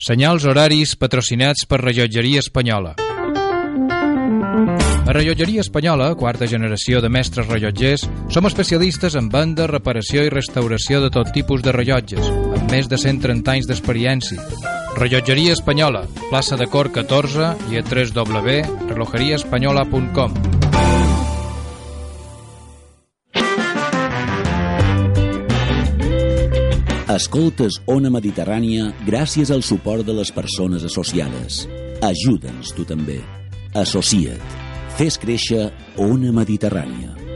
Senyals horaris patrocinats per Rellotgeria Espanyola. A Rellotgeria Espanyola, quarta generació de mestres rellotgers, som especialistes en venda, reparació i restauració de tot tipus de rellotges, amb més de 130 anys d'experiència. Rellotgeria Espanyola, plaça de Cor 14 i a www.relojeriaespanyola.com. Escoltes Ona Mediterrània gràcies al suport de les persones associades. Ajuda'ns tu també. Associa't. Fes créixer Ona Mediterrània.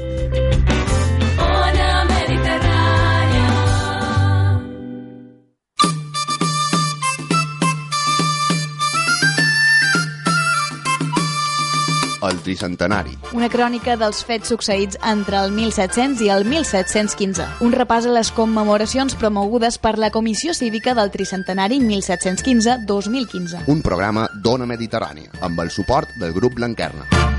El tricentenari. Una crònica dels fets succeïts entre el 1700 i el 1715. Un repàs a les commemoracions promogudes per la Comissió Cívica del Tricentenari 1715-2015. Un programa d'Ona Mediterrània, amb el suport del grup Blanquerna.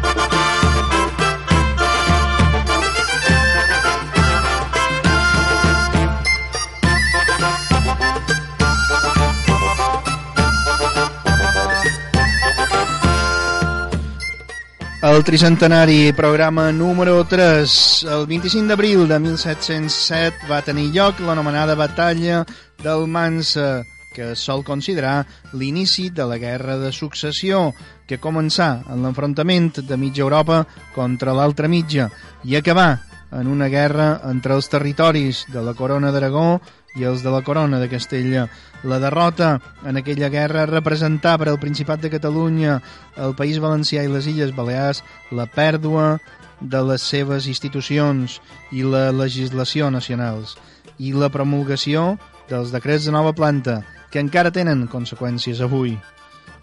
El tricentenari, programa número 3. El 25 d'abril de 1707 va tenir lloc l'anomenada batalla del Mansa, que sol considerar l'inici de la Guerra de Successió, que començà en l'enfrontament de mitja Europa contra l'altra mitja i acabà en una guerra entre els territoris de la Corona d'Aragó i els de la Corona de Castella. La derrota en aquella guerra representà per al Principat de Catalunya, el País Valencià i les Illes Balears la pèrdua de les seves institucions i la legislació nacionals i la promulgació dels decrets de nova planta, que encara tenen conseqüències avui.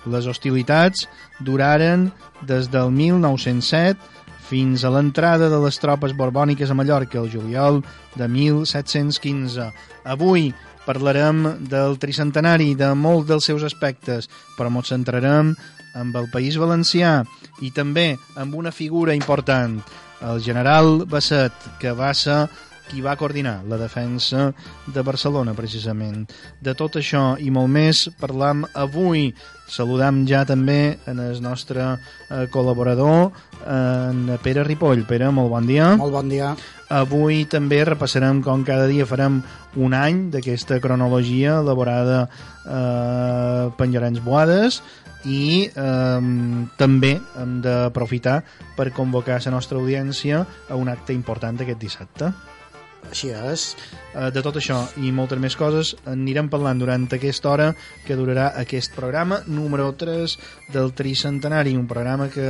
Les hostilitats duraren des del 1907 fins a l'entrada de les tropes borbòniques a Mallorca el juliol de 1715. Avui parlarem del tricentenari, de molts dels seus aspectes, però ens centrarem amb el País Valencià i també amb una figura important, el general Basset, que va ser qui va coordinar la defensa de Barcelona, precisament. De tot això i molt més parlam avui. Saludam ja també en el nostre eh, col·laborador, en Pere Ripoll. Pere, molt bon dia. Molt bon dia. Avui també repassarem, com cada dia farem un any d'aquesta cronologia elaborada eh, per Llorenç Boades i eh, també hem d'aprofitar per convocar la nostra audiència a un acte important aquest dissabte. Així és. Eh, de tot això i moltes més coses anirem parlant durant aquesta hora que durarà aquest programa número 3 del Tricentenari, un programa que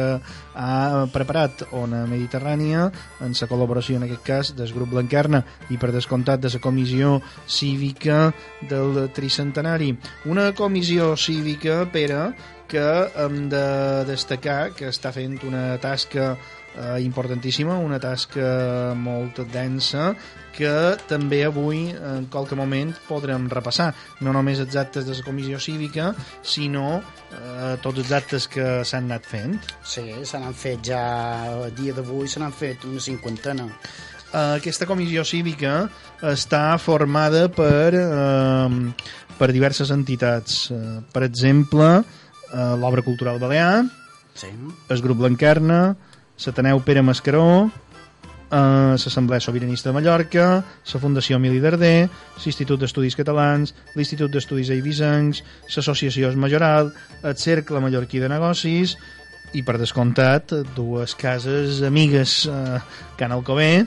ha preparat Ona Mediterrània en la col·laboració en aquest cas del grup Blanquerna i per descomptat de la comissió cívica del Tricentenari. Una comissió cívica, Pere, que hem de destacar que està fent una tasca eh, importantíssima, una tasca molt densa que també avui en qualque moment podrem repassar no només els actes de la comissió cívica sinó eh, tots els actes que s'han anat fent Sí, se n'han fet ja, a dia d'avui se n'han fet una cinquantena. Eh, aquesta comissió cívica està formada per, eh, per diverses entitats. Eh, per exemple, eh, l'Obra Cultural Balear, Sí. el grup Blanquerna, l'Ateneu Pere Mascaró, eh, l'Assemblea Sobiranista de Mallorca, la Fundació Emili Darder, l'Institut d'Estudis Catalans, l'Institut d'Estudis Eivissencs, l'Associació Es Majoral, el Cercle Mallorquí de Negocis i, per descomptat, dues cases amigues, eh, Can Alcover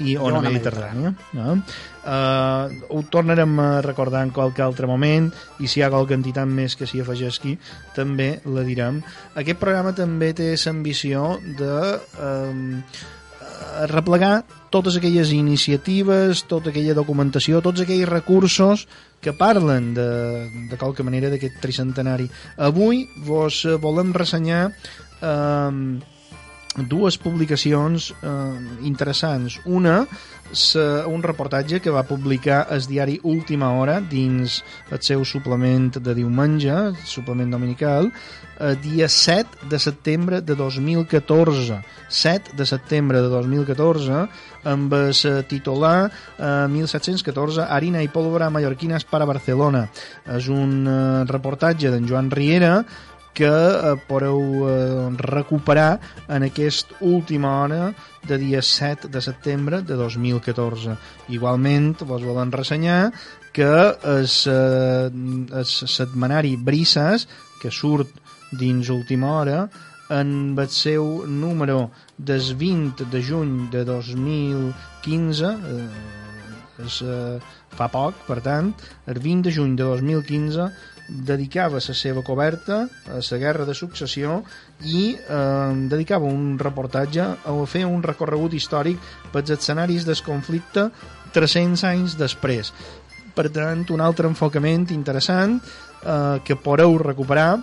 i Ona Ona Mediterrània. No? Uh, ho tornarem a recordar en qualque altre moment i si hi ha qualque entitat més que s'hi afegisqui també la direm. Aquest programa també té l'ambició de um, replegar totes aquelles iniciatives, tota aquella documentació, tots aquells recursos que parlen de, de qualque manera d'aquest tricentenari. Avui vos eh, volem ressenyar eh, dues publicacions eh, interessants. Una, sa, un reportatge que va publicar el diari Última Hora dins el seu suplement de diumenge, suplement dominical, el dia 7 de setembre de 2014. 7 de setembre de 2014, amb el titular eh, 1714, Harina i pólvora mallorquines para Barcelona. És un eh, reportatge d'en Joan Riera que eh, podeu eh, recuperar en aquest última hora de dia 7 de setembre de 2014. Igualment, vos volen ressenyar que el, eh, setmanari Brisas, que surt dins última hora, en el seu número des 20 de juny de 2015, eh, és, eh, fa poc, per tant, el 20 de juny de 2015 dedicava la seva coberta a la guerra de successió i eh, dedicava un reportatge a fer un recorregut històric pels escenaris del conflicte 300 anys després. Per tant, un altre enfocament interessant eh, que podeu recuperar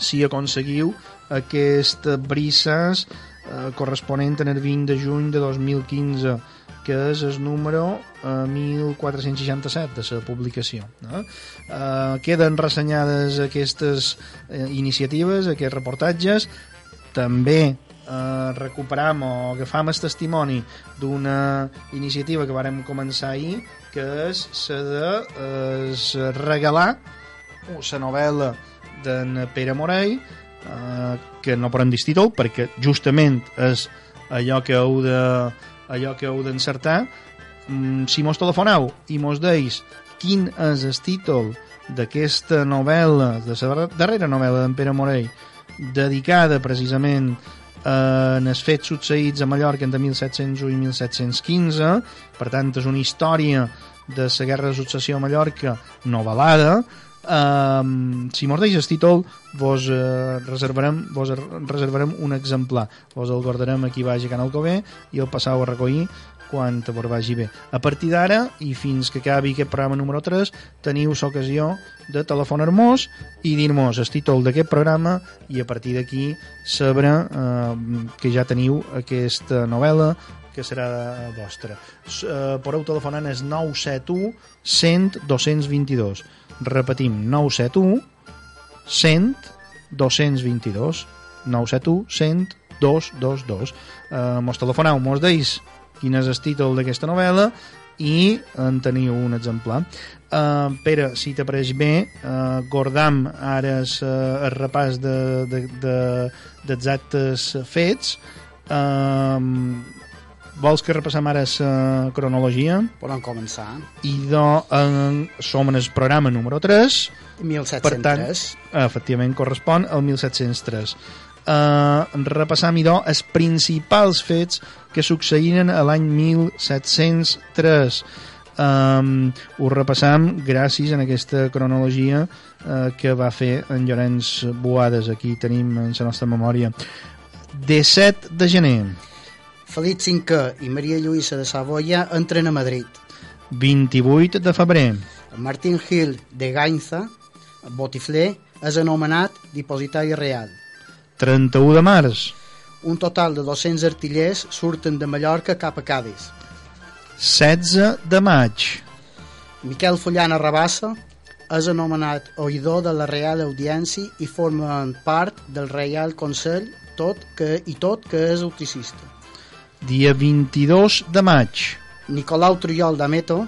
si aconseguiu aquest brises eh, corresponent en el 20 de juny de 2015 que és el número eh, 1467 de la publicació. No? Eh, queden ressenyades aquestes eh, iniciatives, aquests reportatges, també eh, recuperam o agafam el testimoni d'una iniciativa que vàrem començar ahir, que és la de eh, regalar la novel·la d'en Pere Morell, eh, que no podem dir títol, perquè justament és allò que heu de allò que heu d'encertar. Mm, si mos telefoneu i mos deis quin és el títol d'aquesta novel·la, de la darrera novel·la d'en Pere Morell, dedicada precisament en els fets succeïts a Mallorca entre 1701 i 1715, per tant és una història de la guerra de successió a Mallorca novel·lada, Um, si mos el títol vos, uh, reservarem, vos reservarem un exemplar vos el guardarem aquí baix a Can Alcover i el passau a recollir quan vos vagi bé. A partir d'ara i fins que acabi aquest programa número 3 teniu l'ocasió de telefonar-nos i dir-nos el títol d'aquest programa i a partir d'aquí saber uh, que ja teniu aquesta novel·la que serà vostra. Uh, podeu telefonar al 971 100 222 repetim 971 100 222 971 100 222 eh, mos telefoneu, mos deis quin és el títol d'aquesta novel·la i en teniu un exemplar. Uh, Pere, si t'apareix bé uh, guardam ara el, el repàs d'exactes de, de, de fets. Uh, Vols que repassem ara la cronologia? Podem començar. I do, en, som en el programa número 3. 1703. Per tant, efectivament, correspon al 1703. Uh, repassam, idò, els principals fets que succeïren a l'any 1703. Um, ho repassam gràcies a aquesta cronologia uh, que va fer en Llorenç Boades. Aquí tenim en la nostra memòria. 17 de gener Felip V i Maria Lluïssa de Savoia entren a Madrid. 28 de febrer. Martín Gil de Gainza, botifler, és anomenat dipositari real. 31 de març. Un total de 200 artillers surten de Mallorca cap a Cádiz. 16 de maig. Miquel Fullana Rabassa és anomenat oïdor de la Real Audiència i forma part del Reial Consell tot que, i tot que és auticista dia 22 de maig. Nicolau Trujol d'Ameto,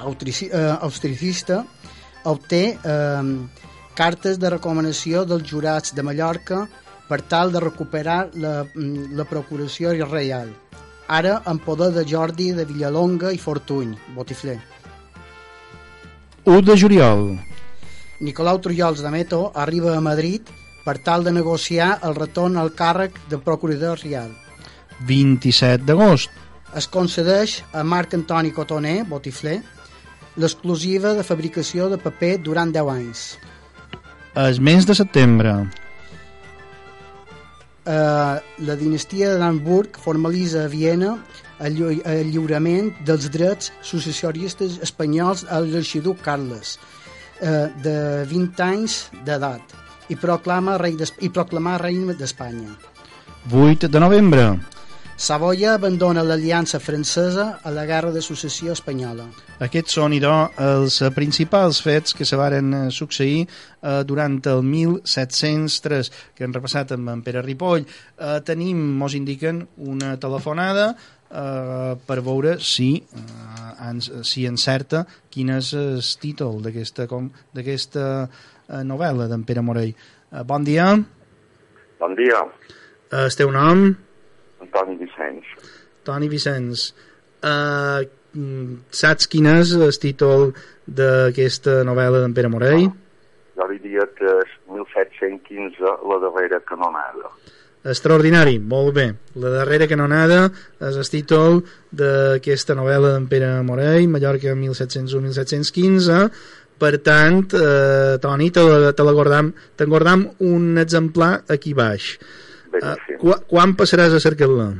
eh, austricista, obté eh, cartes de recomanació dels jurats de Mallorca per tal de recuperar la, mm, la procuració reial. Ara en poder de Jordi de Villalonga i Fortuny, botifler. 1 de juliol. Nicolau Trujols d'Ameto arriba a Madrid per tal de negociar el retorn al càrrec de procurador real 27 d'agost. Es concedeix a Marc Antoni Cotoner, botifler, l'exclusiva de fabricació de paper durant 10 anys. El mes de setembre. Uh, la dinastia d'Hamburg formalitza a Viena el, lli el lliurament dels drets successioristes espanyols al l'arxiduc Carles, uh, de 20 anys d'edat, i proclama rei i proclamar rei d'Espanya. 8 de novembre. Savoia abandona l'aliança francesa a la Guerra de Successió Espanyola. Aquests són, idò, els eh, principals fets que se varen eh, succeir eh, durant el 1703, que hem repassat amb en Pere Ripoll. Eh, tenim, mos indiquen, una telefonada eh, per veure si, eh, ens, si encerta quin és el títol d'aquesta com- d'aquesta eh, novel·la d'en Pere Morell. Eh, bon dia, Bon dia, eh, el teu nom? Antoni Vicenç. Toni Vicenç. Uh, saps quin és el títol d'aquesta novel·la d'en Pere Morell? Jo diria que és 1715 la darrera canonada. Extraordinari, molt bé. La darrera canonada és el títol d'aquesta novel·la d'en Pere Morell, Mallorca 1701-1715. Per tant, eh, Toni, te te l'engordam un exemplar aquí baix. Bé, Uh, sí. qu quan passaràs a cercar-la?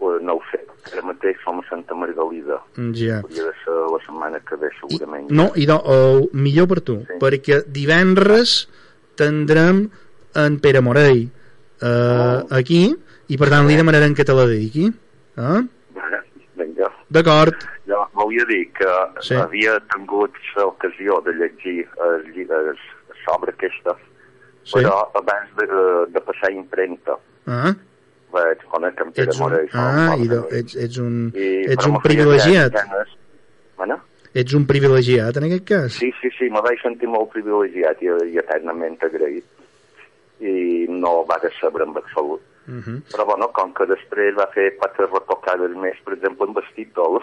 Pues no ho sé, ara mateix som a Santa Margalida. Ja. Hauria de ser la setmana que ve, I, segurament. no, i do, o, millor per tu, Sí. perquè divendres tindrem en Pere Morell eh, Oh. aquí i per tant li demanarem que te la dediqui. Eh? Vinga. D'acord, Jo volia dir que Sí. havia tingut l'ocasió de llegir sobre aquesta, sí. però abans de, de passar impremta Ah, vaig conèixer en Pere un, Morell. ah i do, ets, ets un, I, ets un privilegiat. ganes. Bueno? Ets un privilegiat en aquest cas. Sí, sí, sí, me vaig sentir molt privilegiat i, i eternament agraït. I no va de saber en absolut. Uh -huh. Però, bueno, com que després va fer quatre retocades més, per exemple, en vestitol.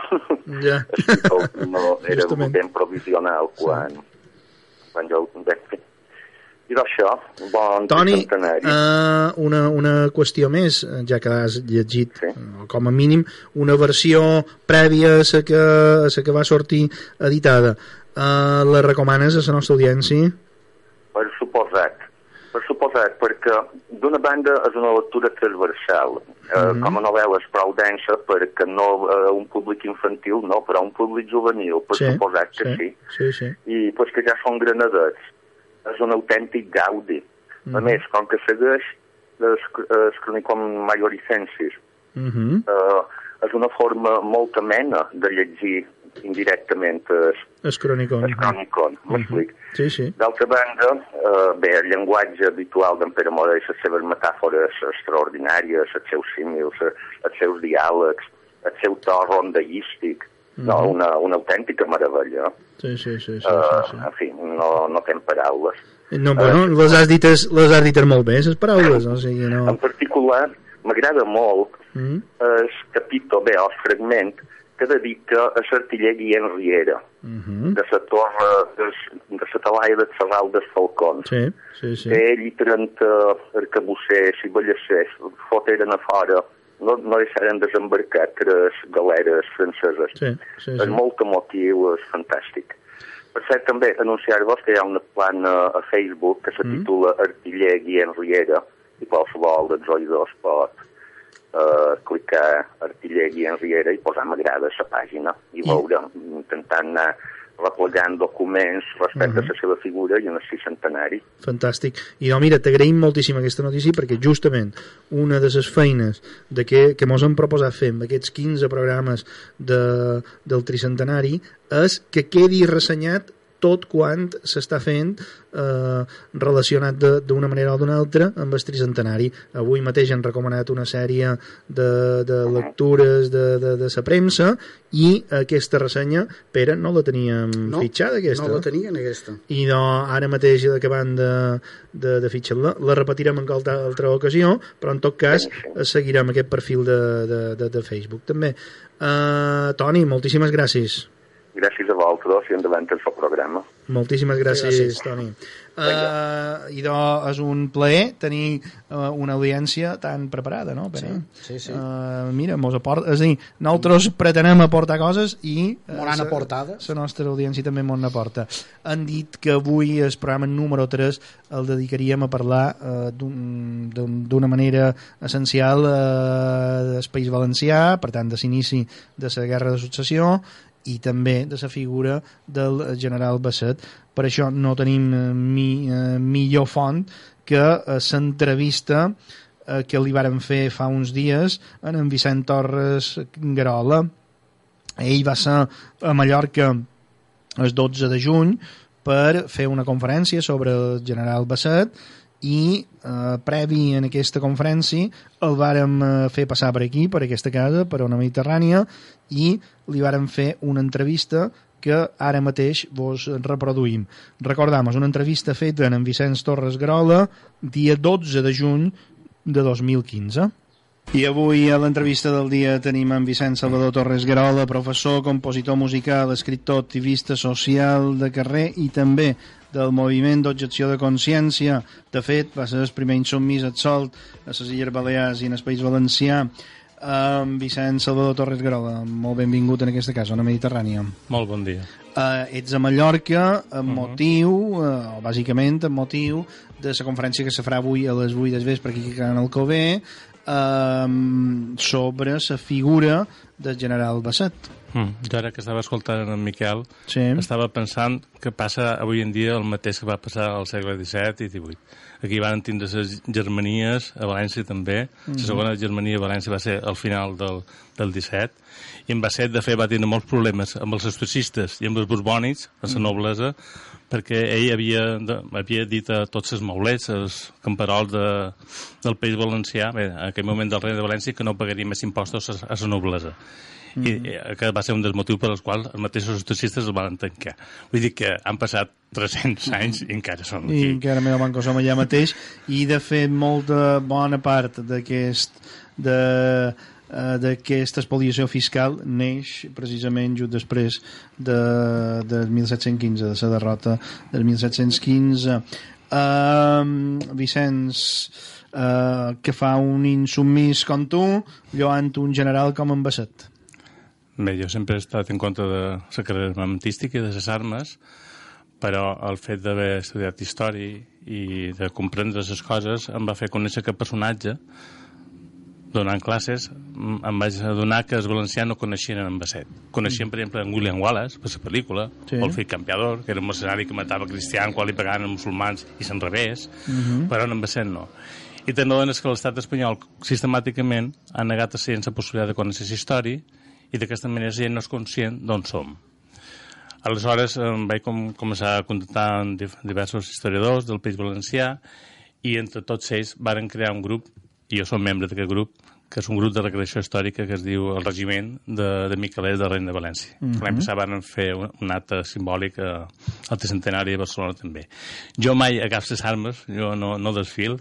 Ja. vestitol no era Justament. ben provisional quan, quan jo vaig fer. I d'això, bon Toni, uh, una, una qüestió més, ja que has llegit, Sí. eh, com a mínim, una versió prèvia a la que, a la que va sortir editada. Uh, la recomanes a la nostra audiència? Per suposat. Per suposat, perquè d'una banda és una lectura transversal. Eh, Mhm. Com a novel·la és prou densa perquè no a un públic infantil, no, però a un públic juvenil, per suposat que sí. Sí, sí. I pues, que ja són granadets. És un autèntic gaudi. A Mhm. més, com que segueix les, les cronicom majoricensis, Uh -huh. eh, és una forma molt amena de llegir indirectament el, Es crònicon. el cronicon, m'explic. Sí, sí. D'altra banda, eh, bé, el llenguatge habitual d'en Pere Morell, les seves metàfores extraordinàries, els seus símils, eh, els seus diàlegs, el seu to rondallístic, no, una, una autèntica meravella. Sí, sí, sí. sí, Eh, sí, En fi, no, no tem paraules. sí. No, bueno, les has dites, les has dites molt bé, les paraules, o sigui, no... En particular, m'agrada molt Mm? el capítol, bé, el fragment, que dedica a l'artiller Guillem Riera, Uh -huh. de la torre, de, de la talaia de Serral dels Falcons. Sí, sí, sí. ell i 30 arcabussers i ballassers foteren a fora, no, no deixaren desembarcar tres galeres franceses. Sí, sí, És sí. molt emotiu, és fantàstic. Per cert, també anunciar-vos que hi ha una plana a Facebook que se Mm. titula Artiller Guillem Riera i qualsevol dels oïdors pot uh, clicar Artiller Guillem Riera i posar m'agrada a la pàgina i I- veure, intentant anar replegant documents respecte Mhm. a la seva figura i en el centenari. Fantàstic. I no, mira, t'agraïm moltíssim aquesta notícia perquè justament una de les feines de que, que mos hem proposat fer amb aquests 15 programes de, del tricentenari és que quedi ressenyat tot quant s'està fent eh, relacionat de- d'una manera o d'una altra amb el tricentenari. Avui mateix han recomanat una sèrie de, de lectures de, de, de la premsa i aquesta ressenya, Pere, no la teníem No, fitxada, aquesta. No la tenien, aquesta. i no, ara mateix acabant de, de, de fitxar-la la repetirem en qualsevol altra ocasió però en tot cas seguirem aquest perfil de, de, de, de Facebook també uh, Toni, moltíssimes gràcies Gràcies a vosaltres i endavant el seu programa. moltíssimes gràcies, Gràcies. Toni uh, idò és un plaer tenir uh, una audiència tan preparada no, Pere? Sí, sí. Uh, mira, mos aporta, és a dir, nosaltres pretenem aportar coses i n'han sa- aportades. la nostra audiència també mos n'aporta. Han dit que avui el programa número 3 el dedicaríem a parlar eh, d'un- d'un- d'una manera essencial eh, del País Valencià, per tant, de l'inici de la Guerra de Successió i també de la figura del general Basset. Per això no tenim eh, mi, eh, millor font que eh, l'entrevista eh, que li varen fer fa uns dies en en Vicent Torres Garola. Ell va ser a Mallorca el 12 de juny per fer una conferència sobre el general Basset i eh, previ en aquesta conferència el vàrem eh, fer passar per aquí, per aquesta casa, per una Mediterrània i li vàrem fer una entrevista que ara mateix vos reproduïm. Recordam, és una entrevista feta en Vicenç Torres Garola dia 12 de juny de 2015. I avui a l'entrevista del dia tenim en Vicent Salvador Torres Garola, professor, compositor musical, escriptor, activista social de carrer i també del moviment d'objecció de consciència. De fet, va ser el primer insubmís absolt a les Illes Balears i en el País Valencià. Um, Vicent Salvador Torres Garola, molt benvingut en aquesta casa, a la Mediterrània. Molt bon dia. Uh, ets a Mallorca amb uh Mhm. -huh. motiu, uh, bàsicament amb motiu de la conferència que se farà avui a les 8 del vespre aquí a Can Alcover um, sobre la figura del general Basset. Mm. Jo ara que estava escoltant en Miquel, Sí. estava pensant que passa avui en dia el mateix que va passar al segle XVII i XVIII. Aquí van tindre les germanies, a València també. La Mhm. segona germania a València va ser al final del, del XVII. I en Basset, de fet, va tenir molts problemes amb els estoicistes i amb els borbònics, amb Mhm. la noblesa, perquè ell havia, de, havia dit a tots els maulets, els camperols de, del País Valencià, bé, en aquell moment del rei de València, que no pagaria més impostos a, a la noblesa. I eh, que va ser un dels motius per als quals els mateixos estoicistes el van tancar. Vull dir que han passat 300 anys i encara són I aquí. encara me banco som allà mateix i de fet molta bona part d'aquest de, eh, d'aquesta expoliació fiscal neix precisament just després de, del 1715, de la derrota del 1715. Uh, Vicenç, uh, que fa un insubmís com tu, lloant un general com en Basset. Bé, jo sempre he estat en contra de la carrera armamentística i de les armes, però el fet d'haver estudiat història i de comprendre les coses em va fer conèixer aquest personatge donant classes em vaig adonar que els valencians no coneixien en Basset. Coneixien, per exemple, en William Wallace, per la pel·lícula, Sí. o el fill campeador, que era un mercenari que matava cristians quan li pagaven els musulmans i se'n revés, però en Basset no. I també dones que l'estat espanyol sistemàticament ha negat a la possibilitat de conèixer història i d'aquesta manera la gent no és conscient d'on som. Aleshores em vaig com, començar a contactar amb diversos historiadors del País Valencià i entre tots ells varen crear un grup, i jo som membre d'aquest grup, que és un grup de recreació històrica que es diu el Regiment de, de Miquelets de Reina de València. Mm -hmm. L'any passat van fer un, un acte simbòlic al tricentenari de Barcelona també. Jo mai agafo les armes, jo no, no desfil,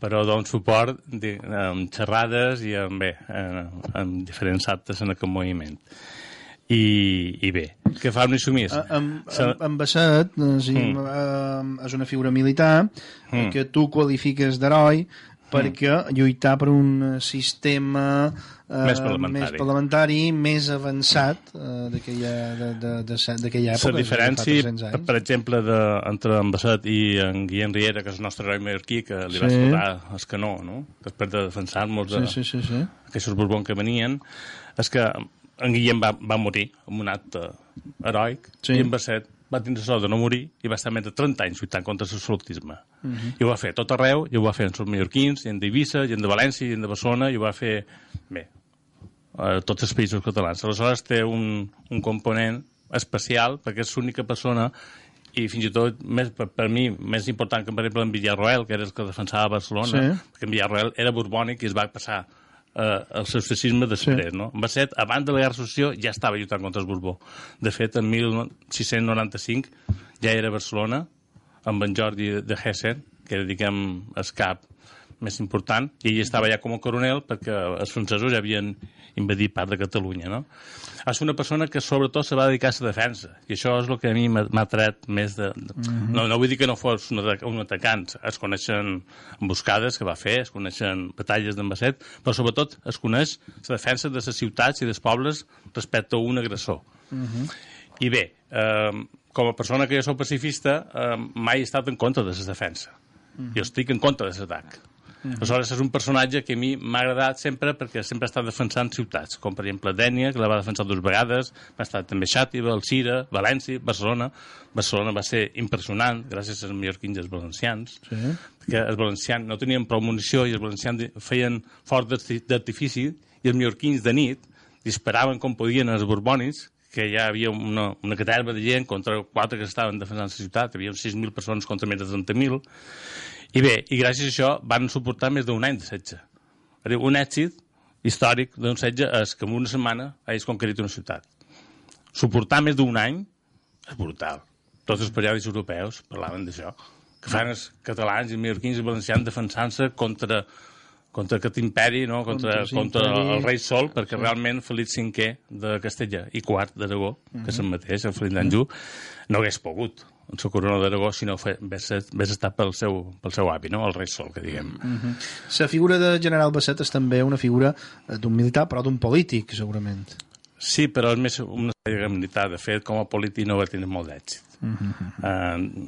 però dono suport di, amb xerrades i amb, bé, en, en diferents actes en aquest moviment. I, i bé, que fa un insumís? Amb, Se- amb, amb Basset eh, sí, Mm. eh, és una figura militar Mm. que tu qualifiques d'heroi perquè lluitar per un sistema eh, Més parlamentari. més, parlamentari, més avançat eh, d'aquella època. La diferència, 300 anys. per exemple, de, entre en Basset i en Guillem Riera, que és el nostre heroi mallorquí, que li Sí. va escoltar el canó, no? després de defensar-nos de Sí, sí, sí, sí. aquests borbons que venien, és que en Guillem va, va morir en un acte heroic Sí. i en Basset va tindre sort de no morir i va estar més de 30 anys lluitant contra l'absolutisme. Mhm. I ho va fer tot arreu, i ho va fer en els mallorquins, gent d'Eivissa, gent de València, gent de Barcelona, i ho va fer, bé, a tots els països catalans. Aleshores té un, un component especial, perquè és l'única persona i fins i tot, més, per, per mi, més important que, per exemple, en Villarroel, que era el que defensava Barcelona, Sí. perquè en Villarroel era borbònic i es va passar eh, el socialisme després, sí. no? En Basset, abans de la Guerra Social, ja estava lluitant contra el Borbó. De fet, en 1695 ja era a Barcelona, amb en Jordi de Hessen, que era, diguem, el cap més important, i ell estava ja com a coronel perquè els francesos ja havien invadit part de Catalunya, no? És una persona que sobretot se va dedicar a la defensa, i això és el que a mi m'ha tret més de... de... no, no vull dir que no fos un, atac, un atacant, es coneixen emboscades que va fer, es coneixen batalles d'en Basset, però sobretot es coneix la defensa de les ciutats i dels pobles respecte a un agressor. I bé, eh, com a persona que jo soc pacifista, eh, mai he estat en contra de la defensa. Jo estic en contra de l'atac. Aleshores, és un personatge que a mi m'ha agradat sempre perquè sempre ha estat defensant ciutats, com per exemple Dènia, que la va defensar dues vegades, va estar també Xàtiva, Alcira, València, Barcelona. Barcelona va ser impressionant, gràcies als mallorquins i als valencians, Sí. perquè els valencians no tenien prou munició i els valencians feien d'arti- d'artifici i els mallorquins de nit disparaven com podien als borbonis, que ja havia una, una caterva de gent contra quatre que estaven defensant la ciutat, hi havia 6.000 persones contra més de 30.000, i bé, i gràcies a això van suportar més d'un any de setge. Un èxit històric d'un setge és que en una setmana hagis conquerit una ciutat. Suportar més d'un any és brutal. Tots els periòdics europeus parlaven d'això. Que fan els catalans i mallorquins i valencians defensant-se contra contra aquest imperi, no? contra, Contra contra, el rei Sol, perquè realment Felip V de Castella i quart d'Aragó, que és el mateix, el Felip d'Anjou, no hagués pogut en la corona d'Aragó si no fe- hagués hagués estat pel seu, pel seu avi, no? el rei Sol, que diguem. La figura de General Basset és també una figura eh, d'un militar, però d'un polític, segurament. Sí, però és més una sèrie militar. De fet, com a polític no va tenir molt d'èxit. Uh,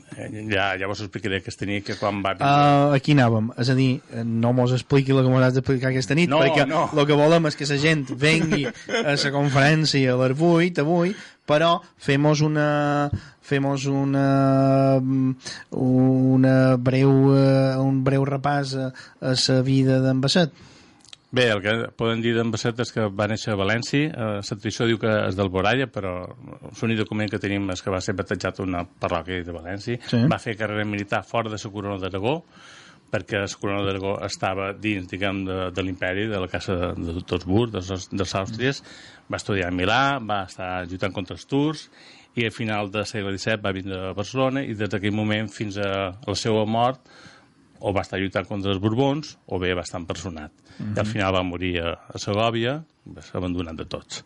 ja, ja vos explicaré que es tenia que quan va... Uh, aquí anàvem, és a dir, eh, no mos expliqui el que mos has d'explicar aquesta nit, No, perquè no. el que volem és que la gent vengui a la conferència a les 8 avui, però femos una femos una una breu eh, un breu repàs a, a la vida d'en Basset. Bé, el que poden dir d'en Basset és que va néixer a València, eh, la tradició diu que és del Boralla, però l'únic document que tenim és que va ser batejat a una parròquia de València, Sí. va fer carrera militar fora de la corona d'Aragó, perquè la corona d'Aragó estava dins, diguem, de, de l'imperi, de la casa de, de Tonsburg, dels, dels Àustries, va estudiar a Milà, va estar lluitant contra els turcs, i al final del segle XVII va vindre a Barcelona, i des d'aquell moment fins a, la seva mort, o va estar lluitant contra els Borbons, o bé va estar empersonat. Mhm. I al final va morir a, a Segòvia, va ser abandonat de tots.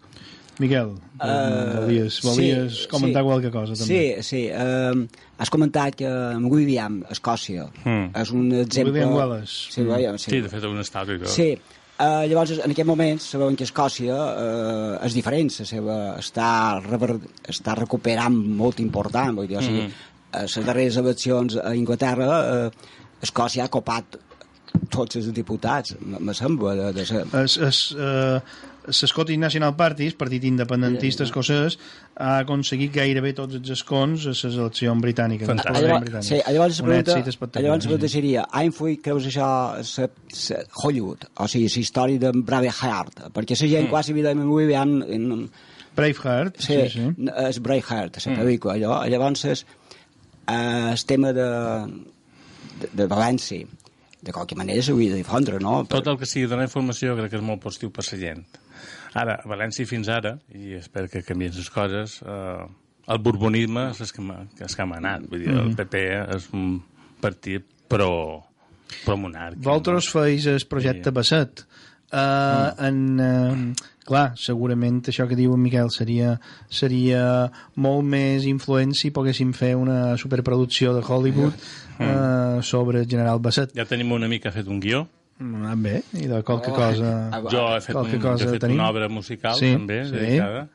Miquel, Eh, volies, volies sí, comentar sí. qualque cosa, també. Sí, sí. Uh, has comentat que en William, Escòcia, Mm. és un exemple... William Wallace. Sí, William, sí. Sí, de fet, un. Que... Sí. Uh, llavors, en aquest moment, sabem que Escòcia uh, és diferent, la seva, està, rever, està recuperant molt important, vull dir, o sigui, a les darreres eleccions a Inglaterra, uh, Escòcia ha copat tots els diputats, me me sembla, de, de ser... es, es, eh, l'Scottish National Party, el partit independentista escocès, ha aconseguit gairebé tots els escons a les eleccions britàniques. Fantàstic. sí, llavors la Un pregunta, llavors la pregunta seria, ha influït, creus això, sa, sa, Hollywood, o sigui, la història de Braveheart, perquè la gent quasi evidentment ho veien en, Braveheart, sí, sí, sí. sí. és Braveheart, la pel·lícula, allò, llavors és, eh, el tema de, de, de València, de qualque manera s'hauria de difondre, no? Tot el que sigui donar informació crec que és molt positiu per la gent. Ara, a València fins ara, i espero que canvien les coses, eh, el borbonisme és el que és que m'ha anat. Vull dir, el PP és un partit pro, pro monàrquic. Vosaltres feis el projecte Sí. Basset. Uh, en, uh, clar, segurament això que diu en Miquel seria, seria molt més influent si poguéssim fer una superproducció de Hollywood uh, sobre General Basset. Ja tenim un amic que ha fet un guió. Ah, bé, i de qualque Oh. cosa... Ah, Jo he fet, un, jo cosa he fet tenim. una obra musical, Sí, també, sí. dedicada.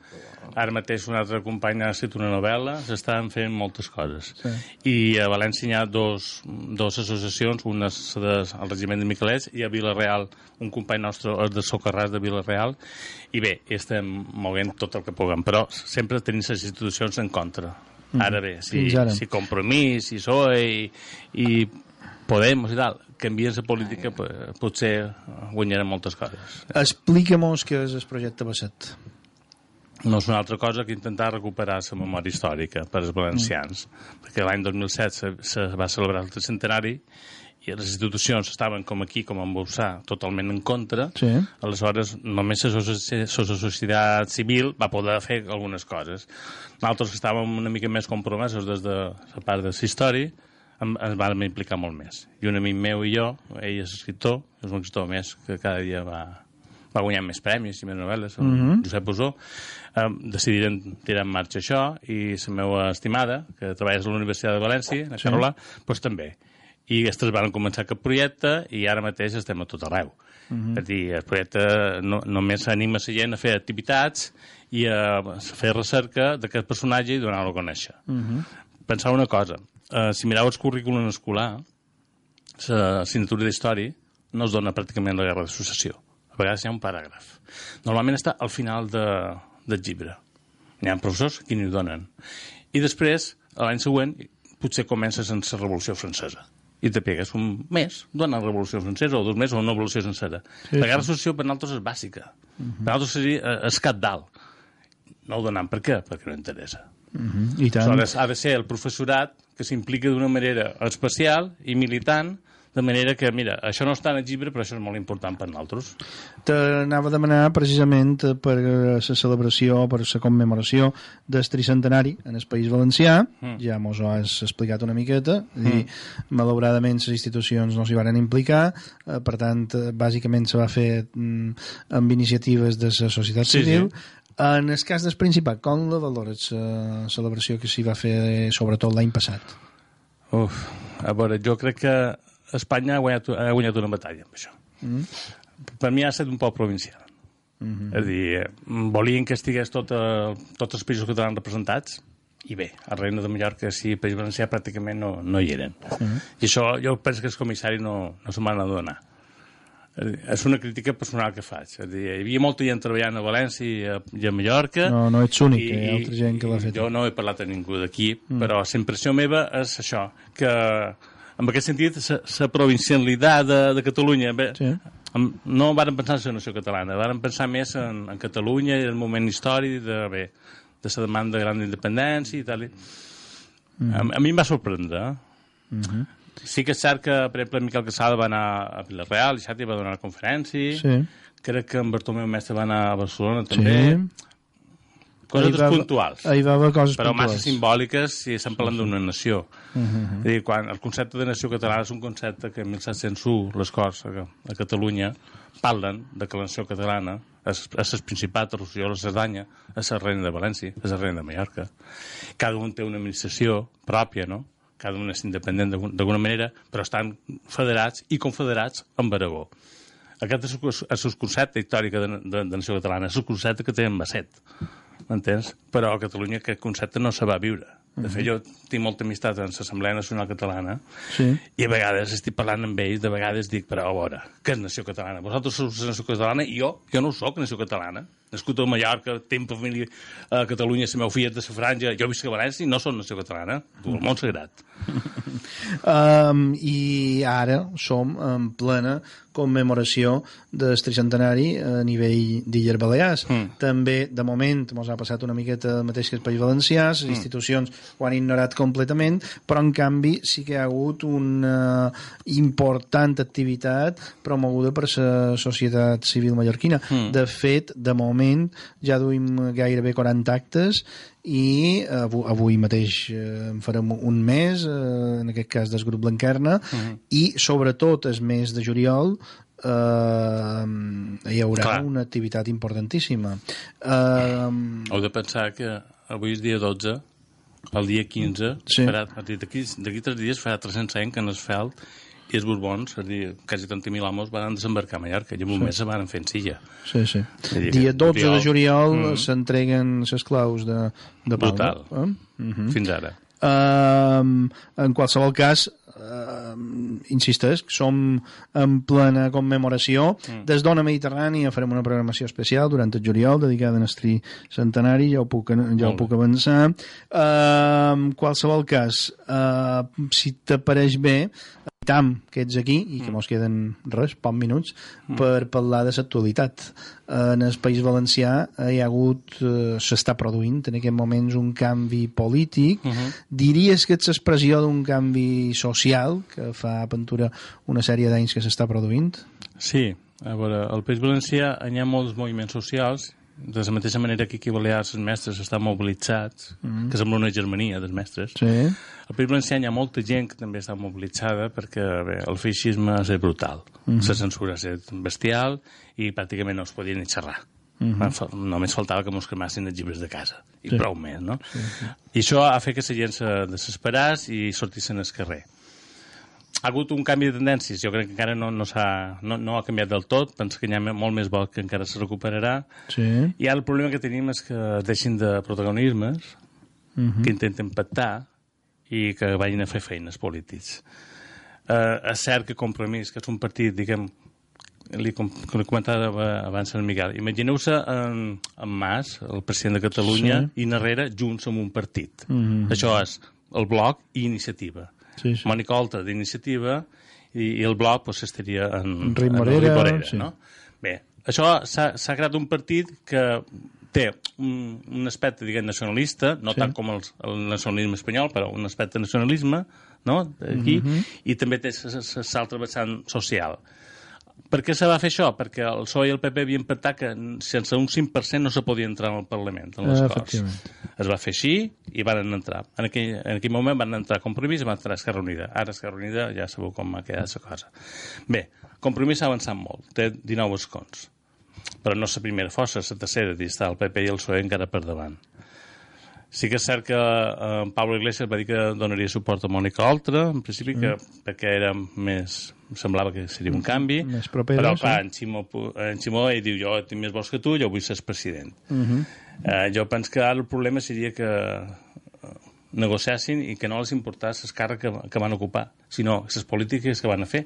Ara mateix un altre company ha escrit una novel·la, s'estan fent moltes coses. Sí. I a València hi ha dos, dos associacions, una és regiment de Miquelets i a Vilareal un company nostre és de Socarràs de Vilareal i bé, estem moguent tot el que puguem, però sempre tenim les institucions en contra. Ara bé, si, si Compromís, si PSOE i, i Podemos i tal, canvien la política, pues, potser guanyarem moltes coses. Explica-mos què és el projecte Basset. no és una altra cosa que intentar recuperar la memòria històrica per als valencians, perquè l'any 2007 se, se va celebrar el tricentenari i les institucions estaven com aquí, com en Bolsà, totalment en contra, Sí. aleshores només la soci- la societat civil va poder fer algunes coses. Nosaltres que estàvem una mica més compromesos des de la part de la història, em- ens vam implicar molt més. I un amic meu i jo, ell és escriptor, és un escriptor més que cada dia va, va guanyant més premis i més novel·les, el Mhm. Josep Busó, eh, decidiren tirar en marxa això i la meva estimada, que treballa a la Universitat de València, la Sí. Carola, doncs també. I aquestes van començar aquest projecte i ara mateix estem a tot arreu. Mhm. És a dir, el projecte no, només anima la gent a fer activitats i a fer recerca d'aquest personatge i donar-lo a conèixer. Mhm. Pensar una cosa, eh, si mireu el currículum escolar, l'assignatura d'història, no es dona pràcticament la guerra de successió. A vegades hi ha un paràgraf. Normalment està al final de, del llibre. Hi ha professors que n'hi donen. I després, l'any següent, potser comences en la Revolució Francesa i te pegues un mes d'una revolució francesa o dos mesos o una revolució sencera. Sí, la guerra sí. de successió per nosaltres és bàsica. Per nosaltres seria eh, escat dalt. No ho donem per què? Perquè no interessa. Mhm, I tant. Aleshores, ha de ser el professorat que s'implica d'una manera especial i militant, de manera que, mira, això no està en el llibre, però això és molt important per nosaltres. T'anava a demanar precisament eh, per la celebració, per la commemoració del tricentenari en el País Valencià, Mm. ja mos ho has explicat una miqueta, i malauradament les institucions no s'hi van implicar, eh, per tant, eh, bàsicament se va fer mm, amb iniciatives de la societat Sí, civil. sí. En el cas del Principat, com la valores la celebració que s'hi va fer, eh, sobretot l'any passat? Uf, a veure, jo crec que Espanya ha guanyat, ha guanyat una batalla amb això. Mm. Per mi ha estat un poc provincial. Mhm. És a dir, eh, volien que estigués tot, eh, tots els països catalans representats, i bé, a Reina de Mallorca sí, el País Valencià pràcticament no, no hi eren. Mhm. I això jo penso que els comissaris no, no se m'han adonat. És a dir, És una crítica personal que faig. És dir, hi havia molta gent treballant a València i a, i a Mallorca. No, no ets únic, i- hi ha altra gent que l'ha fet. Jo no he parlat a ningú d'aquí, Mm. mm. però la impressió meva és això, que en aquest sentit la provincialitat de, de Catalunya bé, Sí. no varen pensar en la nació catalana, varen pensar més en, en Catalunya i en el moment històric de, bé, de la demanda gran d'independència i tal. Mm. A, a mi em va sorprendre, eh? Mhm. Sí que és cert que, per exemple, Miquel Casada va anar a Vilareal i Xati va donar una conferència. Sí. Crec que en Bartomeu Mestre va anar a Barcelona també. Coses Ahí va- puntuals. ahí va haver coses però massa puntuals. simbòliques si estem parlant d'una nació. Mhm. És a dir, quan el concepte de nació catalana és un concepte que en 1701 les Corts a, a Catalunya parlen de que la nació catalana és, el Principat, el Rosselló, la Cerdanya, és la Reina de València, és la Reina de Mallorca. Cada un té una administració pròpia, no? Cada un és independent d'algun- d'alguna manera, però estan federats i confederats amb Aragó. Aquest és el, és el concepte històric de, de, de nació catalana, és el concepte que té en Basset, m'entens? Però a Catalunya aquest concepte no se va viure. De fet, jo tinc molta amistat en l'Assemblea Nacional Catalana Sí. i a vegades estic parlant amb ells, de vegades dic, però a veure, què és nació catalana? Vosaltres sou nació catalana i jo, jo no soc nació catalana. Nascut a Mallorca, tinc família a Catalunya, la meva filla de la franja, jo visc a València i no som nació catalana. Tu, el món sagrat. Um, I ara som en plena commemoració del tricentenari a nivell d'Illes Balears. Mm. També, de moment, ens ha passat una miqueta el mateix que el País Valencià, les Mm. institucions ho han ignorat completament, però en canvi sí que hi ha hagut una important activitat promoguda per la societat civil mallorquina. Mm. De fet, de moment ja duim gairebé 40 actes i avui, avui mateix eh, en farem un mes, eh, en aquest cas del grup Blanquerna, Mhm. i sobretot el mes de juliol eh, hi haurà Clar. una activitat importantíssima. Eh, Heu de pensar que avui és dia 12, el dia 15, Sí. farà, d'aquí tres dies farà 300 anys que en Esfeld i els Borbons, és a dir, quasi 30.000 homes van desembarcar a Mallorca i en un Sí. mes se van en silla. sí, sí. Dir, Dia 12 de juliol Mm. s'entreguen les claus de, de Palma. Brutal. Eh? Mhm. Fins ara. Um, en qualsevol cas, um, insisteix, som en plena commemoració. Mm. Des d'Ona Mediterrània farem una programació especial durant el juliol dedicada a Nastri Centenari, ja ho puc, ja ho puc avançar. Uh, en qualsevol cas, uh, si t'apareix bé, tam que ets aquí i que Mm. mos queden res, pocs minuts, per parlar de l'actualitat. En el País Valencià eh, hi ha hagut, eh, s'està produint en aquest moments un canvi polític. Mhm. Diries que ets expressió d'un canvi social que fa aventura una sèrie d'anys que s'està produint? Sí, a veure, al País Valencià hi ha molts moviments socials, de la mateixa manera que aquí a Balears els mestres estan mobilitzats, Mhm. que sembla una germania dels mestres. Sí. Al País Valencià hi ha molta gent que també està mobilitzada perquè bé, el feixisme és brutal. Mhm. La censura és bestial i pràcticament no es podia ni xerrar. Van fa- Només faltava que mos cremassin els llibres de casa. I Sí. prou més, no? Sí, sí. I això ha fet que la gent se desesperés i sortissin al carrer. Ha hagut un canvi de tendències, jo crec que encara no, no, s'ha- no, no ha canviat del tot, penso que hi ha molt més bo que encara se recuperarà. Sí. I ara el problema que tenim és que deixin de protagonismes, Mhm. que intenten pactar i que vagin a fer feines polítics. Eh, és cert que Compromís, que és un partit, diguem, li, com, com li comentava abans en Miguel, imagineu-se en, en Mas, el president de Catalunya, Sí. i darrere Junts amb un partit. Mhm. Això és el bloc i iniciativa. Sí, sí. Mònica Oltra d'iniciativa i, i el bloc pues, estaria en, en Enric Morera sí. no? Bé, això s'ha creat un partit que té un, un aspecte, diguem, nacionalista, no Sí. tant com el, el nacionalisme espanyol, però un aspecte nacionalisme, no?, aquí, Mhm. i també té l'altre vessant social. Per què se va fer això? Perquè el PSOE i el PP havien pactat que sense un 5% no se podia entrar al Parlament, en les Ah, Corts. Es va fer així i van entrar. En aquell, en aquell moment van entrar Compromís i van entrar Esquerra Unida. Ara Esquerra Unida ja sabeu com ha quedat la cosa. Bé, Compromís ha avançat molt, té 19 escons. Però no la primera força, la tercera, està el PP i el PSOE encara per davant. Sí que és cert que eh, Pablo Iglesias va dir que donaria suport a Mònica Oltra, en principi, que, perquè era més... semblava que seria un canvi, Més propera, però sí. clar, en Ximó, en Ximó ell diu jo tinc més vots que tu, jo vull ser president. Mhm. Eh, jo penso que ara el problema seria que eh, negociassin i que no els importàs les càrrecs que, que van ocupar, sinó les polítiques que van a fer.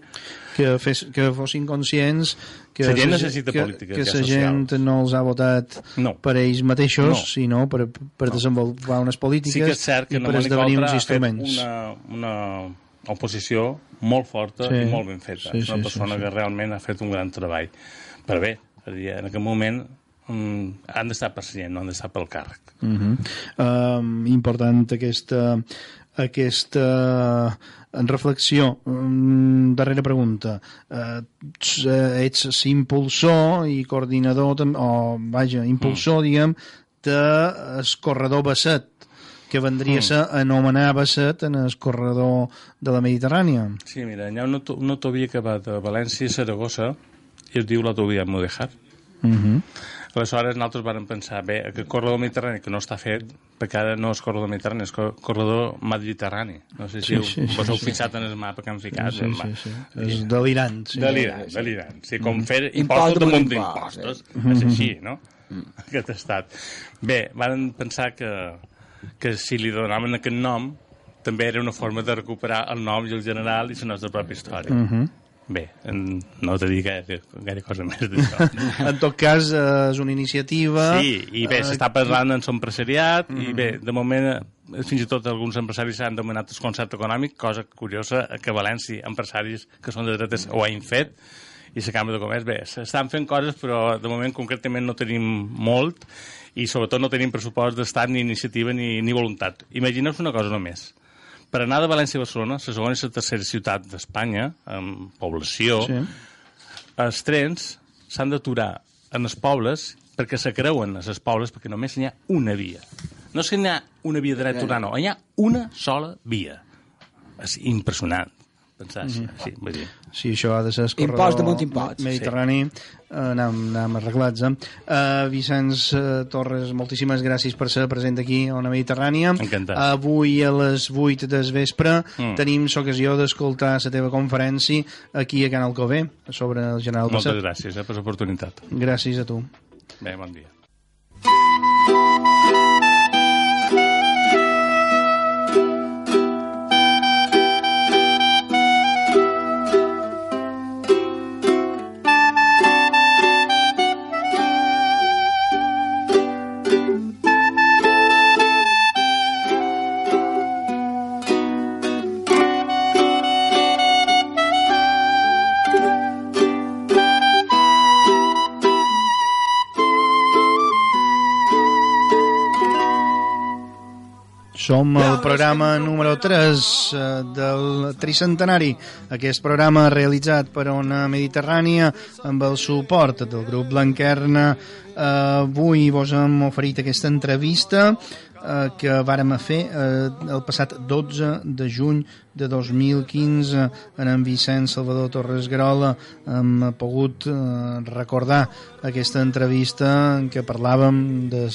que, fes, que fossin conscients que La gent necessita que, polítiques que ja la gent no els ha votat No. per ells mateixos, No. sinó per, per desenvolupar unes polítiques Sí que és cert que i per esdevenir uns instruments. una, una oposició molt forta Sí. i molt ben feta. Sí, és una sí, persona sí, sí. que realment ha fet un gran treball. Però bé, en aquest moment mm, han d'estar per gent, no han d'estar pel càrrec. Uh -huh. um, important aquesta aquesta en reflexió um, darrera pregunta uh, ets impulsor i coordinador o vaja, impulsor mm. diguem de el corredor Basset que vendria a ser anomenar Basset en el corredor de la Mediterrània Sí, mira, hi ha una, una autovia que va de València a Saragossa i es diu l'autovia Mudejar. uh -huh. Aleshores, nosaltres vam pensar, bé, aquest corredor mediterrani que no està fet, perquè ara no és corredor mediterrani, és cor- corredor mediterrani. No sé si Sí, sí, sí, sí, vos heu sí. fixat en el mapa que han ficat. Sí, el sí, ma- sí. És delirant, sí. Delirant, delirant. Sí, com Mhm. fer Impost impostos damunt damunt impost, d'impostos. eh? És així, no? Aquest estat. Bé, van pensar que, que si li donaven aquest nom també era una forma de recuperar el nom i el general i la nostra pròpia història. Mhm. Bé, en, no te dic gaire, gaire cosa més d'això. en tot cas eh, és una iniciativa Sí, i bé, eh, s'està parlant en l'empresariat i bé, de moment eh, fins i tot alguns empresaris s'han demanat el concert econòmic, cosa curiosa que a València empresaris que són de dretes ho han fet i la Cambra de Comerç, bé, s'estan fent coses però de moment concretament no tenim molt i sobretot no tenim pressupost d'estat ni iniciativa ni, ni voluntat. Imagineu-vos una cosa només. Per anar de València a Barcelona, la segona i la tercera ciutat d'Espanya, amb població, Sí. els trens s'han d'aturar en els pobles perquè se creuen a les pobles perquè només n'hi ha una via. No és que n'hi ha una via dreta no, n'hi ha una sola via. És impressionant pensar així, Mhm. sí, vull dir. Sí, això ha de ser el Impost damunt impost. Mediterrani. Sí. Anem, anem arreglats. Eh? Uh, Vicenç uh, Torres, moltíssimes gràcies per ser present aquí a Ona Mediterrània. Encantat. Avui a les 8 del vespre Mm. tenim l'ocasió d'escoltar la teva conferència aquí a Can Alcobé sobre el general Moltes Basset. gràcies eh, per l'oportunitat. Gràcies a tu. Bé, bon dia. Som al programa número 3 eh, del tricentenari. Aquest programa realitzat per una Mediterrània amb el suport del grup Blanquerna. Eh, avui vos hem oferit aquesta entrevista eh, que vàrem fer eh, el passat 12 de juny de 2015 en en Vicent Salvador Torres Garola hem pogut eh, recordar aquesta entrevista en què parlàvem del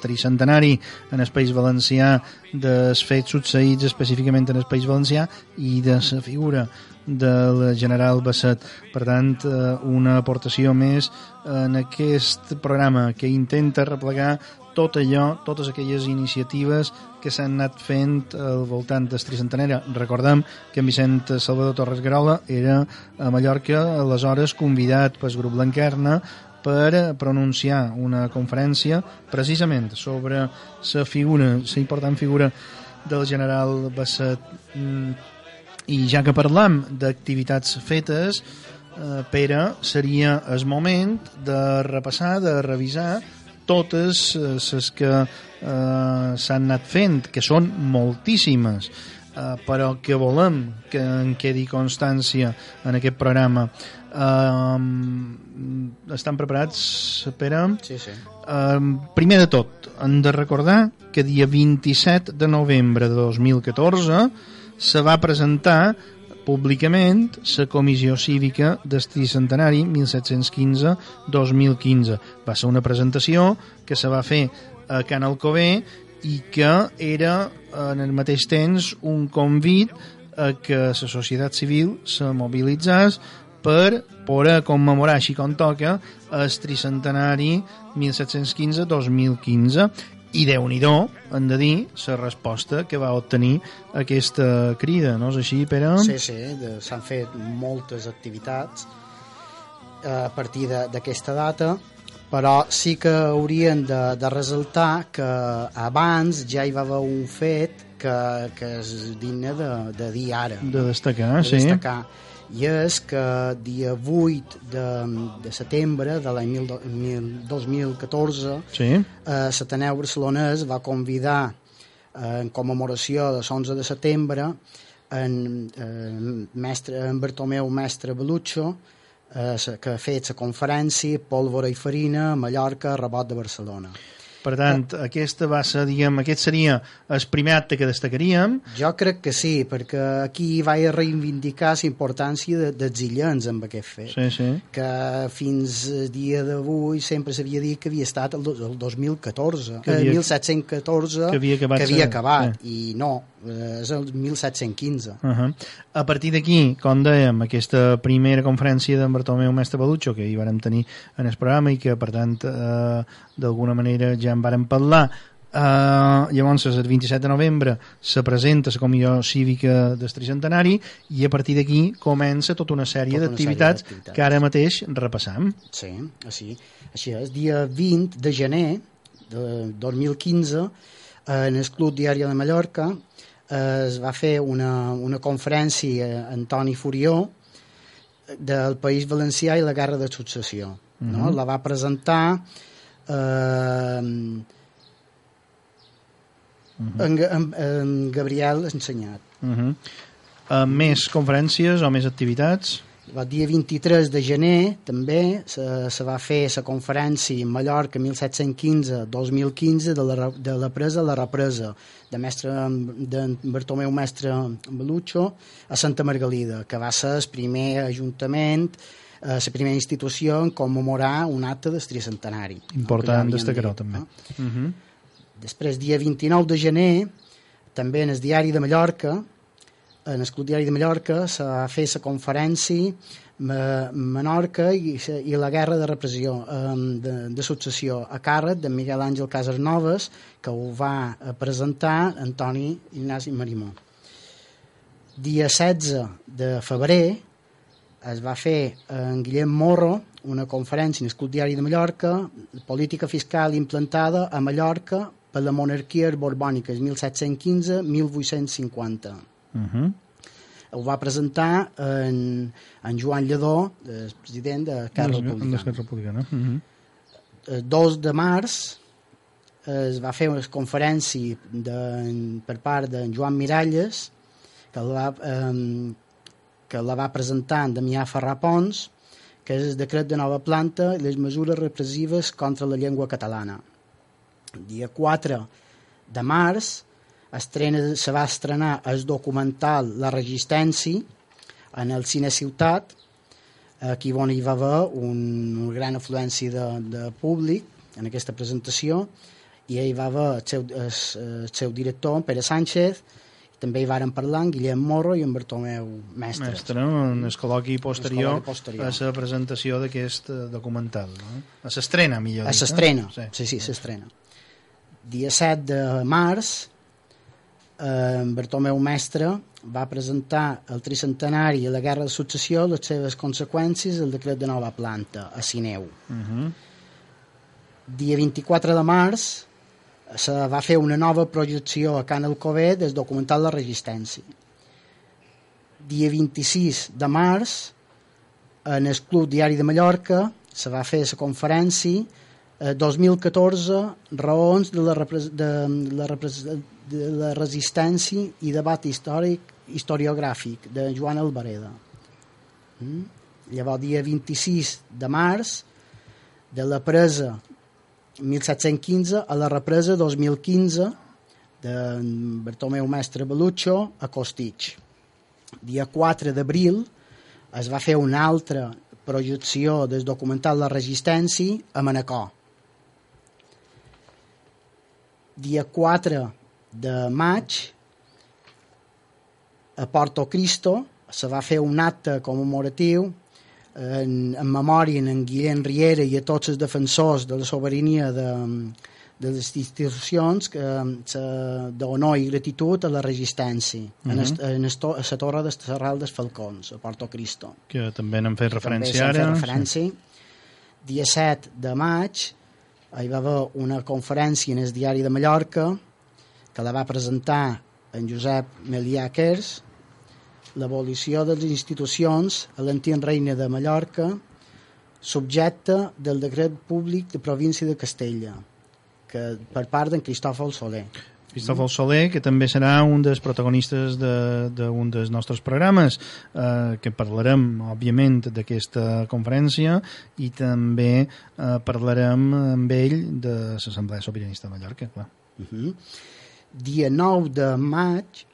tricentenari en el País Valencià dels fets succeïts específicament en el País Valencià i de la figura del general Basset. Per tant, eh, una aportació més en aquest programa que intenta replegar tot allò, totes aquelles iniciatives que s'han anat fent al voltant del tricentenari. Recordem que en Vicent Salvador Torres Garola era a Mallorca aleshores convidat pel grup Blanquerna per pronunciar una conferència precisament sobre la figura, la important figura del general Basset mm, i ja que parlam d'activitats fetes eh, Pere, seria el moment de repassar, de revisar totes les que eh, s'han anat fent, que són moltíssimes, eh, però que volem que en quedi constància en aquest programa. Eh, estan preparats, Pere? Sí, sí. Eh, primer de tot, hem de recordar que dia 27 de novembre de 2014 se va presentar públicament la Comissió Cívica del Tricentenari 1715-2015. Va ser una presentació que se va fer a Can Alcobé i que era en el mateix temps un convit a que la societat civil se mobilitzés per poder commemorar així com toca el tricentenari 1715-2015 i déu nhi hem de dir, la resposta que va obtenir aquesta crida, no és així, Pere? Sí, sí, s'han fet moltes activitats eh, a partir d'aquesta data, però sí que haurien de, de resaltar que abans ja hi va haver un fet que, que és digne de, de dir ara. De destacar, de sí. destacar. I és que dia 8 de, de setembre de l'any mil do- mil- 2014 Sí. eh, l'Ateneu Barcelonès va convidar eh, en commemoració de l'11 de setembre en, eh, mestre, en Bartomeu Mestre Belucho eh, que ha fet la conferència Pólvora i Farina Mallorca, Rebot de Barcelona. Per tant, aquesta va ser, diguem, aquest seria el primer acte que destacaríem. Jo crec que sí, perquè aquí vaig reivindicar la importància de, dels illens amb aquest fet. Sí, sí. que fins el dia d'avui sempre s'havia dit que havia estat el, el 2014, Que havia- havia, 1714, que havia acabat que havia acabat i no, eh, és el 1715. Uh -huh. A partir d'aquí, com dèiem, aquesta primera conferència d'en Bartomeu Mestre Balucho, que hi vàrem tenir en el programa i que, per tant, eh, d'alguna manera ja en vàrem parlar, Uh, llavors el 27 de novembre se presenta la Comissió Cívica del Tricentenari i a partir d'aquí comença tota una sèrie Tota d'activitats que ara mateix repassam. Sí, així, així és. Dia 20 de gener de 2015, eh, en el Club Diari de Mallorca, eh, es va fer una, una conferència a Antoni Furió del País Valencià i la Guerra de Successió. no? Mhm. La va presentar eh, en, Ga- en, en Gabriel Ensenyat. Uh -huh. uh, més conferències o més activitats? El dia 23 de gener també se, se va fer la conferència en Mallorca 1715-2015 de, la, de la presa a la represa de, mestre, de Bartomeu Mestre Belucho a Santa Margalida, que va ser el primer ajuntament eh, la primera institució en commemorar un acte del tricentenari. Important destacar-ho, també. no? Uh -huh. Després, dia 29 de gener, també en el diari de Mallorca, en el Club Diari de Mallorca, se va fer la conferència Menorca i, i la guerra de repressió de, de successió a càrrec de Miguel Àngel Casanovas, que ho va presentar Antoni Ignasi Marimó. Dia 16 de febrer es va fer en Guillem Morro una conferència en el Club Diari de Mallorca, política fiscal implantada a Mallorca per la monarquia borbònica 1715-1850. Uh -huh. Ho va presentar en, en Joan Lledó, el president de Carles Republicana. D'Esquerra Republicana. Uh -huh. El 2 de març es va fer una conferència de, per part de Joan Miralles que la, eh, que la va presentar en Damià Ferrà Pons que és el decret de nova planta i les mesures repressives contra la llengua catalana. El dia 4 de març estrena, se va estrenar el documental La Resistència en el Cine Ciutat aquí on hi va haver un, una gran afluència de, de públic en aquesta presentació i hi va haver el seu, el, el seu director, en Pere Sánchez, també hi varen parlar en Guillem Morro i en Bartomeu Mestre. Mestre, no? en el col·loqui posterior, posterior. a la presentació d'aquest eh, documental. No? A s'estrena, millor A dit. s'estrena, eh? sí, sí, s'estrena. Dia 7 de març, eh, Bartomeu Mestre va presentar el tricentenari a la Guerra de Successió les seves conseqüències al decret de nova planta, a Sineu. Uh -huh. Dia 24 de març se va fer una nova projecció a Can Alcover del documental La Resistència. Dia 26 de març, en el Club Diari de Mallorca, se va fer la conferència eh, 2014 raons de la, repres de, la, repres de la resistència i debat històric historiogràfic de Joan Alvareda. Mm? Llavors, dia 26 de març, de la presa 1715 a la represa 2015 de Bartomeu Mestre Belucho a Costitx. Dia 4 d'abril es va fer una altra projecció del documental La Resistència a Manacor. Dia 4 de maig a Porto Cristo se va fer un acte commemoratiu en, en memòria en Guillem Riera i a tots els defensors de la sobirania de, de les institucions que d'honor i gratitud a la resistència uh -huh. en, est, en a la torre de Serral dels Falcons a Porto Cristo que també n'han fet referència ara fet referència sí. dia 7 de maig hi va haver una conferència en el diari de Mallorca que la va presentar en Josep Meliàquers l'abolició de les institucions a l'antic reina de Mallorca subjecte del decret públic de província de Castella que per part d'en Cristòfol Soler Cristòfol Soler, que també serà un dels protagonistes d'un de, dels nostres programes, eh, que parlarem, òbviament, d'aquesta conferència i també eh, parlarem amb ell de l'Assemblea Sobiranista de Mallorca, clar. Uh -huh. Dia 9 de maig,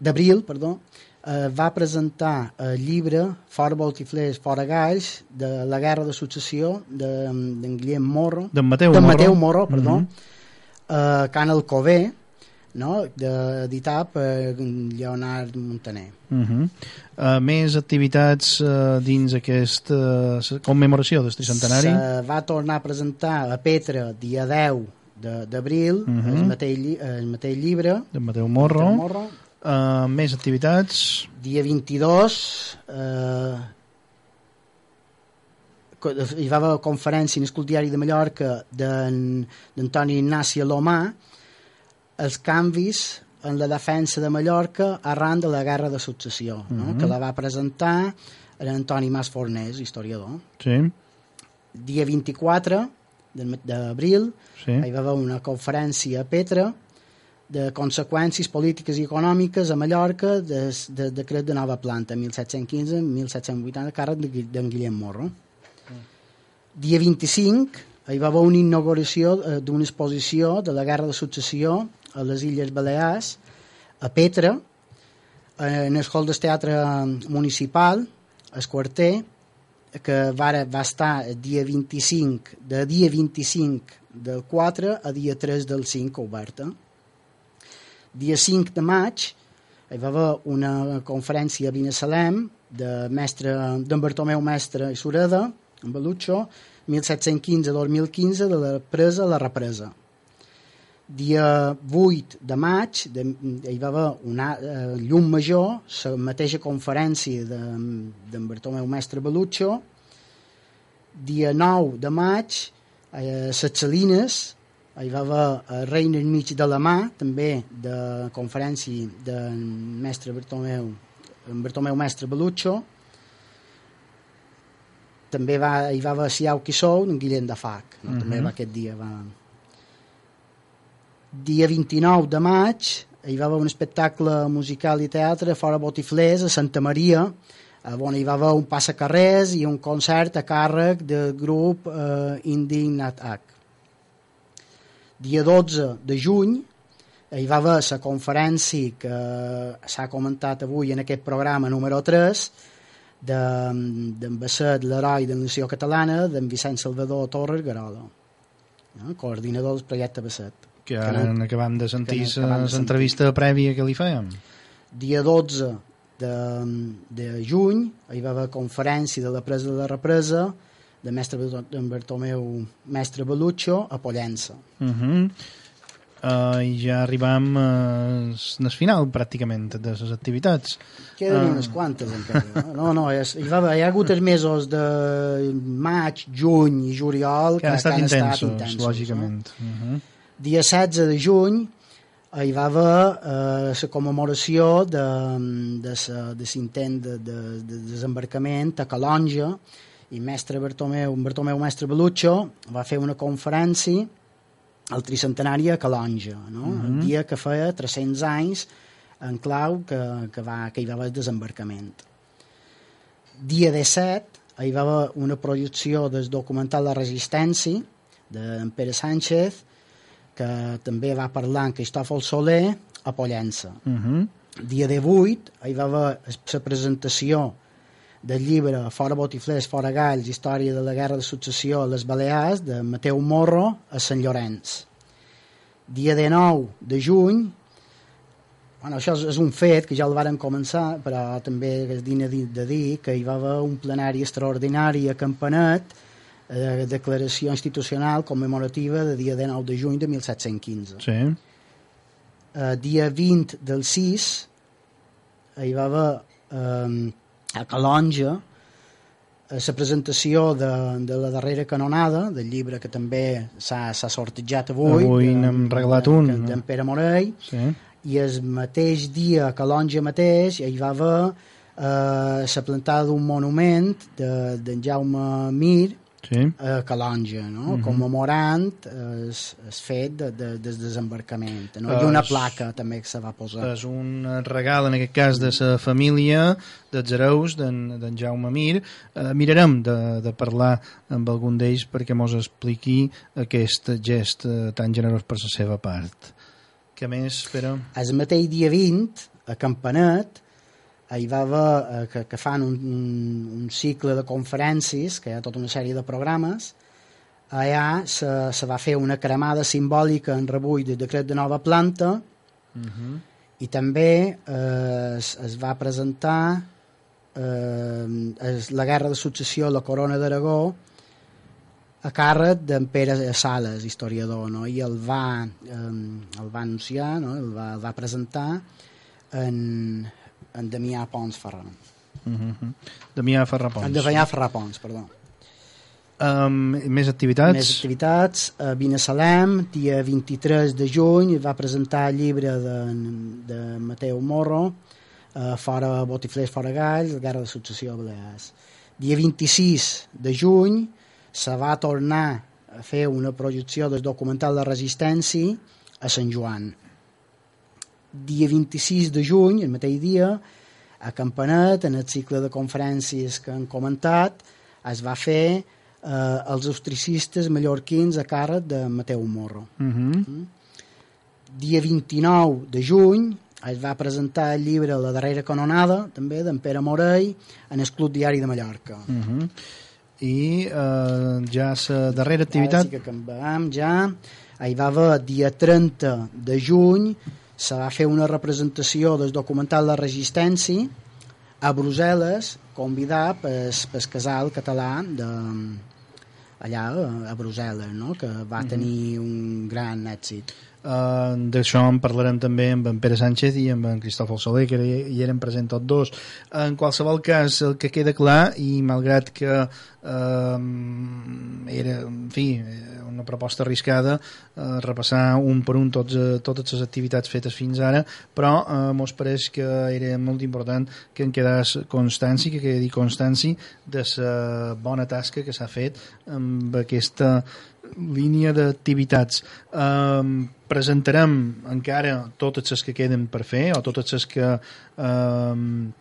d'abril, perdó, eh, va presentar el llibre Fora Boltiflers, Fora Galls, de la Guerra de Successió d'en de, Guillem Morro. D'en Mateu de Morro. Mateu Morro, perdó. Mhm. Uh -huh. eh, Can Alcover, no? editat per Leonard Montaner. Uh -huh. uh, més activitats uh, dins aquesta uh, commemoració del tricentenari? Se va tornar a presentar a Petra dia 10 d'abril uh -huh. el, mateix, el mateix llibre de Mateu Morro, Mateu Morro Uh, més activitats? Dia 22 eh, hi va haver conferència en el diari de Mallorca d'Antoni Ignaci Lomà els canvis en la defensa de Mallorca arran de la Guerra de Successió, no? Mhm. que la va presentar Antoni Mas Fornés, historiador. Sí. Dia 24 d'abril. Sí. hi va haver una conferència a Petra de conseqüències polítiques i econòmiques a Mallorca del de, de decret de nova planta 1715-1780 càrrec d'en Guillem Morro. Dia 25 hi va haver una inauguració eh, d'una exposició de la Guerra de Successió a les Illes Balears a Petra eh, en el hall del teatre municipal el quarter que va, va estar el dia 25 de dia 25 del 4 a dia 3 del 5 oberta dia 5 de maig hi va haver una conferència a Binesalem de mestre d'en Bartomeu Mestre i Sureda en Belutxo 1715-2015 de la presa a la represa dia 8 de maig de, hi va haver una uh, llum major la mateixa conferència d'en de, Bartomeu Mestre Belutxo dia 9 de maig a eh, les Salines hi va haver el Reina enmig de la mà també de conferència del mestre Bartomeu en Bartomeu Mestre Belutxo també va, hi va haver Siau qui sou en Guillem de Fac no? uh -huh. també va aquest dia va... dia 29 de maig hi va haver un espectacle musical i teatre fora Botiflers a Santa Maria on hi va haver un passacarrers i un concert a càrrec del grup eh, Indignat H dia 12 de juny hi va haver la conferència que s'ha comentat avui en aquest programa número 3 d'en de, Basset, l'heroi de la nació catalana, d'en Vicent Salvador Torres Garola, no? coordinador del projecte Basset. Que ara que no, acabam de sentir l'entrevista prèvia que li fèiem. Dia 12 de, de juny hi va haver conferència de la presa de la represa de mestre d'en Bartomeu Mestre Belutxo a Pollença. Uh -huh. uh, i ja arribam uh, al final, pràcticament, de les activitats. Queden Ah. unes quantes encara. No, no, és, hi, va, haver- hi ha hagut els mesos de maig, juny i juliol Que han estat que intensos, intensos, lògicament. Uh -huh. Dia 16 de juny hi va haver eh, la commemoració de, de, sa, de l'intent de, de, de desembarcament a Calonja i mestre Bartomeu, Bartomeu Mestre Beluccio va fer una conferència al tricentenari a Calonja, no? Mhm. el dia que feia 300 anys en clau que, que, va, que hi va haver desembarcament. Dia 17 hi va haver una projecció del documental La Resistència d'en Pere Sánchez que també va parlar en Cristòfol Soler a Pollença. Uh -huh. Dia 18 hi va haver la presentació del llibre Fora Botiflers, Fora Galls, Història de la Guerra de Successió a les Balears, de Mateu Morro a Sant Llorenç. Dia 19 de juny, bueno, això és, és un fet que ja el varen començar, però també és digne de, de dir que hi va haver un plenari extraordinari a Campanet, eh, declaració institucional commemorativa de dia 19 de juny de 1715 Sí. eh, dia 20 del 6 hi va haver eh, a Calonja eh, la presentació de, de la darrera canonada del llibre que també s'ha sortejat avui Avui de- n'hem regalat un, de- no? d'en Pere Morell Sí. i el mateix dia a Calonja mateix hi va haver eh, la plantada d'un monument de- d'en Jaume Mir Sí. a Calonja, no? Mhm. commemorant el, el fet de, de, del desembarcament. No? I Eh, una placa també que se va posar. És un regal, en aquest cas, de la família dels hereus d'en Jaume Mir. Eh, mirarem de, de parlar amb algun d'ells perquè mos expliqui aquest gest eh, tan generós per la seva part. Què més, Pere? El mateix dia 20, a Campanet, hi va haver, eh, que, que fan un, un, un cicle de conferències, que hi ha tota una sèrie de programes, allà se, se va fer una cremada simbòlica en rebull del decret de nova planta i també eh, es, es va presentar eh, es, la guerra de successió a la corona d'Aragó a càrrec d'en Pere Sales, historiador, no? i el va, eh, el va anunciar, no? el, va, el va presentar en, en Damià Pons Ferran. Uh -huh. Damià Ferrapons. En Damià Ferrà Pons, perdó. Um, més activitats? Més activitats. A Binessalem, dia 23 de juny, va presentar el llibre de, de Mateu Morro, eh, fora Botiflers, fora Galls, la Guerra de Successió a Balears. Dia 26 de juny se va tornar a fer una projecció del documental de resistència a Sant Joan. Dia 26 de juny, el mateix dia, a Campanet, en el cicle de conferències que han comentat, es va fer eh, els austricistes mallorquins a càrrec de Mateu Morro. Uh -huh. Dia 29 de juny es va presentar el llibre La darrera canonada, també, d'en Pere Morell, en el Club Diari de Mallorca. Uh -huh. I uh, ja la darrera activitat... Ara sí que canviem ja. Hi va haver dia 30 de juny se va fer una representació del documental La Resistència a Brussel·les, convidat pel, pel casal català de, allà a Brussel·les, no? que va Mhm. tenir un gran èxit. Uh, D'això en parlarem també amb en Pere Sánchez i amb en Cristòfol Soler, que hi, eren presents tots dos. En qualsevol cas, el que queda clar, i malgrat que uh, era, en fi, una proposta arriscada, uh, repassar un per un tots, uh, totes les activitats fetes fins ara, però uh, mos pareix que era molt important que en quedés constància, que quedi constància de la bona tasca que s'ha fet amb aquesta línia d'activitats. Um, presentarem encara totes les que queden per fer o totes les que um,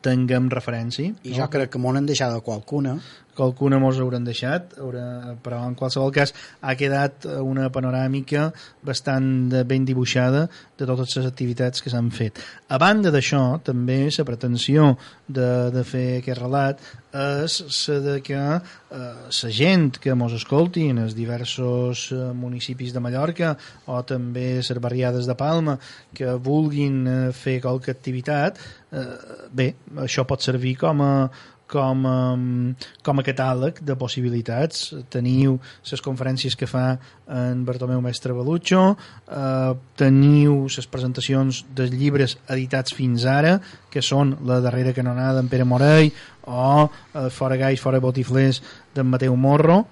tinguem referència. I jo crec que m'ho han deixat de qualcuna. Qualcuna mos hauran deixat, haurà, però en qualsevol cas ha quedat una panoràmica bastant ben dibuixada de totes les activitats que s'han fet. A banda d'això, també la pretensió de, de fer aquest relat és la de que eh, la gent que mos escolti en els diversos eh, municipis de Mallorca o també les barriades de Palma que vulguin eh, fer qualque activitat, eh, bé, això pot servir com a com a, com a catàleg de possibilitats. Teniu les conferències que fa en Bartomeu Mestre Balucho, eh, teniu les presentacions dels llibres editats fins ara, que són la darrera canonada d'en Pere Morell o eh, Fora Gais, Fora Botiflers d'en Mateu Morro,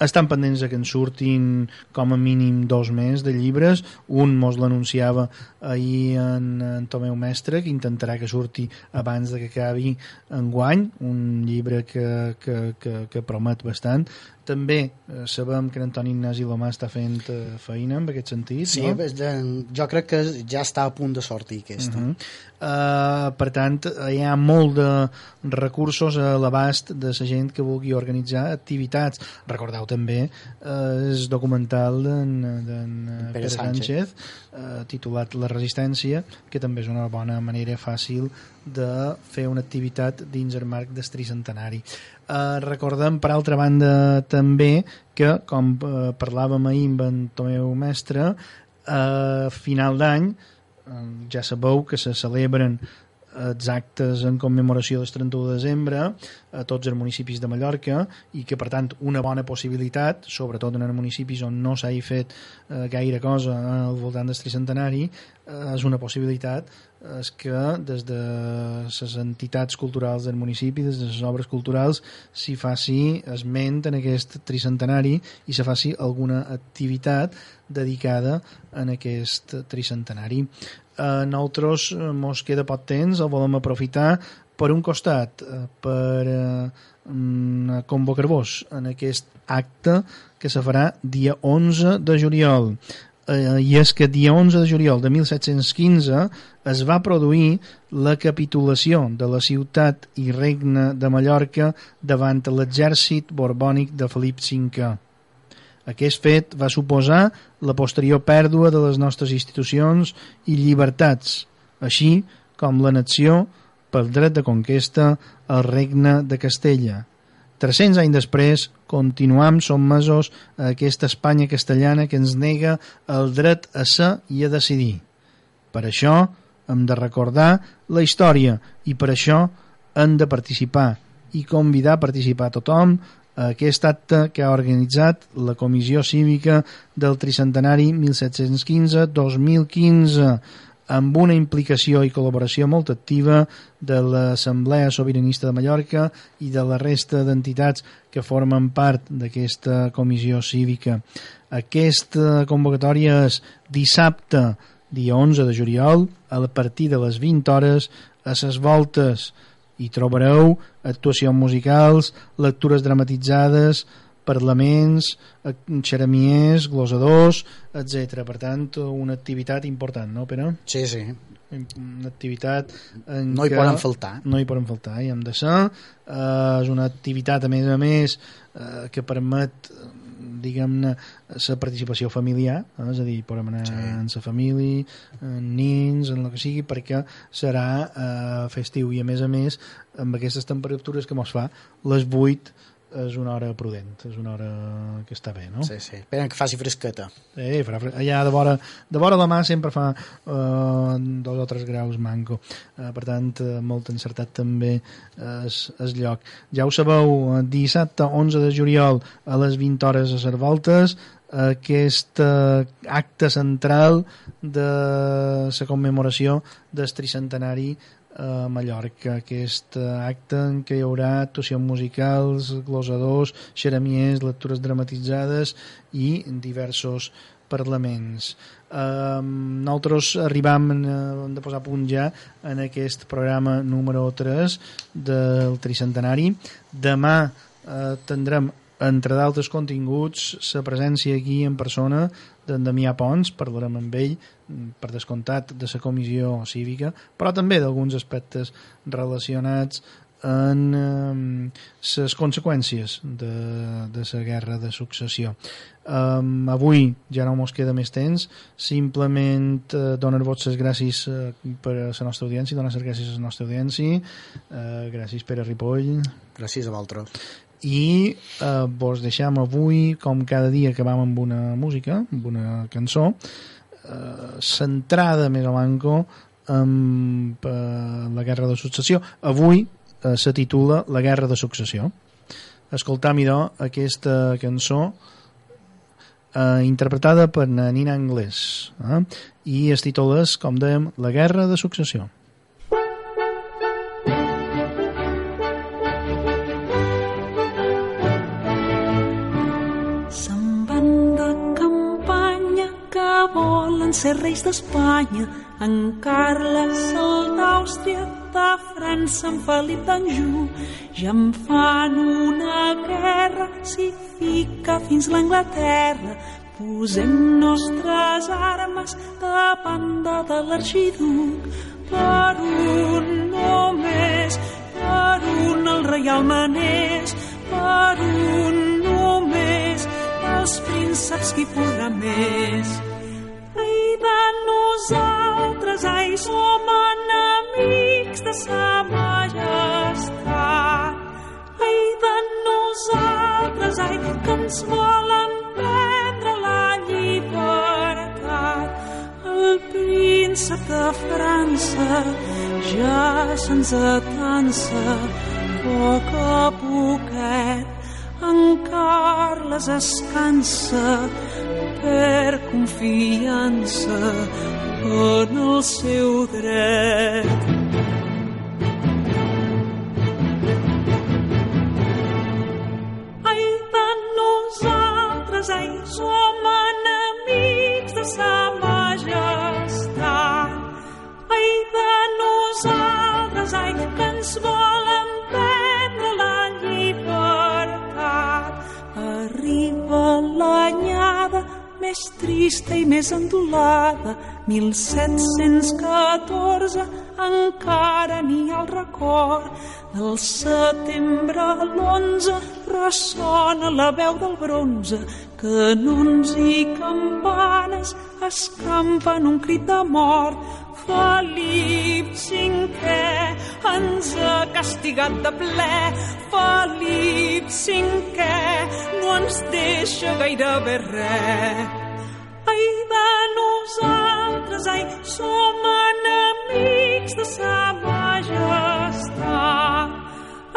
estan pendents de que en surtin com a mínim dos més de llibres. Un mos l'anunciava ahir en, en Tomeu Mestre que intentarà que surti abans de que acabi enguany un llibre que, que, que, que promet bastant també eh, sabem que Antoni Ignasi Lomà està fent eh, feina en aquest sentit Sí, no? de, jo crec que ja està a punt de sortir aquesta. Uh -huh. uh, per tant, hi ha molt de recursos a l'abast de la gent que vulgui organitzar activitats. Recordeu també uh, el documental d'en Pere, Pere Sánchez, Sánchez uh, titulat La resistència, que també és una bona manera fàcil de fer una activitat dins el marc del tricentenari. Uh, recordem, per altra banda, també que, com uh, parlàvem ahir amb en Tomeu Mestre, a final d'any ja sabeu que se celebren els actes en commemoració del 31 de desembre a tots els municipis de Mallorca i que per tant una bona possibilitat sobretot en els municipis on no s'hagi fet eh, gaire cosa al voltant del tricentenari eh, és una possibilitat és que des de les entitats culturals del municipi, des de les obres culturals, s'hi faci esment en aquest tricentenari i se faci alguna activitat dedicada en aquest tricentenari. A nosaltres ens queda poc temps, el volem aprofitar per un costat, eh, per eh, convocar-vos en aquest acte que se farà dia 11 de juliol eh, i és que dia 11 de juliol de 1715 es va produir la capitulació de la ciutat i regne de Mallorca davant l'exèrcit borbònic de Felip V. Aquest fet va suposar la posterior pèrdua de les nostres institucions i llibertats, així com l'anexió pel dret de conquesta al regne de Castella. 300 anys després, continuam sotmesos a aquesta Espanya castellana que ens nega el dret a ser i a decidir. Per això hem de recordar la història i per això hem de participar i convidar a participar a tothom aquest acte que ha organitzat la Comissió Cívica del Tricentenari 1715-2015 amb una implicació i col·laboració molt activa de l'Assemblea Sobiranista de Mallorca i de la resta d'entitats que formen part d'aquesta comissió cívica. Aquesta convocatòria és dissabte, dia 11 de juliol, a partir de les 20 hores, a ses voltes. Hi trobareu actuacions musicals, lectures dramatitzades, parlaments, xeramiers, glosadors, etc. Per tant, una activitat important, no, Pere? Sí, sí. Una activitat en no hi poden faltar. No hi poden faltar, hi hem de ser. Uh, és una activitat, a més a més, uh, que permet diguem-ne, la participació familiar, eh? és a dir, podem anar sí. en la família, en nins, en el que sigui, perquè serà eh, festiu i, a més a més, amb aquestes temperatures que mos fa, les 8 és una hora prudent, és una hora que està bé, no? Sí, sí, esperen que faci fresqueta. Sí, farà fres... allà de vora, de vora la mà sempre fa uh, dos o tres graus manco. Uh, per tant, uh, molt encertat també és, és lloc. Ja ho sabeu, dissabte 11 de juliol a les 20 hores a Cervoltes, aquest uh, acte central de la commemoració del tricentenari a Mallorca, aquest acte en què hi haurà actuacions musicals, glosadors, xeramiers, lectures dramatitzades i diversos parlaments. Um, nosaltres arribam hem de posar punt ja en aquest programa número 3 del tricentenari. Demà uh, tindrem entre d'altres continguts, la presència aquí en persona d'en Damià Pons, parlarem amb ell, per descomptat, de la comissió cívica, però també d'alguns aspectes relacionats en les eh, conseqüències de, de la guerra de successió. Um, avui ja no mos queda més temps, simplement uh, donar-vos les gràcies uh, per a la nostra audiència, donar les gràcies a la nostra audiència, uh, gràcies Pere Ripoll. Gràcies a vosaltres i eh, vos deixem avui com cada dia vam amb una música amb una cançó eh, centrada més o manco en eh, la guerra de successió avui eh, se titula La guerra de successió. Escoltam, idò, aquesta cançó eh, interpretada per na Nina Anglès eh? i es és, com dèiem, La guerra de successió. Ser reis d'Espanya en Carles el d'Àustria de França en Felip d'Anjou. Ja en fan una guerra si fica fins l'Anglaterra. Posem nostres armes davant de, l'arxiduc. Per un només per un el reial manés. Per un només els prínceps qui podrà més de nosaltres ai som enemics de sa majestat. Ai de nosaltres ai que ens volen prendre la llibertat. El príncep de França ja se'ns atansa poc a poquet en Carles es cansa per confiança en el seu dret. Ai de nosaltres, ai, som enemics de sa majestat. Ai de nosaltres, ai, que ens volen prendre la llibertat. Arriba l'anyada més trista i més endolada, 1714, encara n'hi ha el record. Del setembre a l'onze ressona la veu del bronze, canons i campanes escampen un crit de mort. Felip V ens ha castigat de ple. Felip V no ens deixa gairebé res. Ai de nosaltres, ai, som enemics de sa majestat.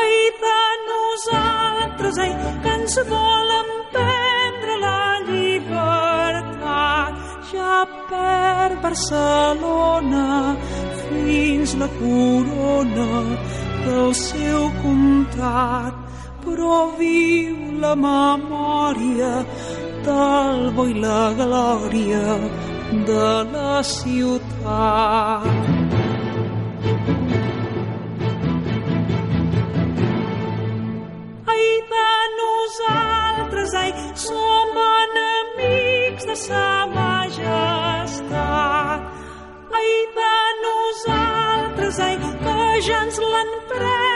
Ai de nosaltres, ai, que ens volen per Barcelona fins la corona del seu comtat, però viu la memòria del bo i la glòria de la ciutat. Nosaltres, ai, som enemics de sa majestat. Ai de nosaltres, ai, que ja ens l'han pres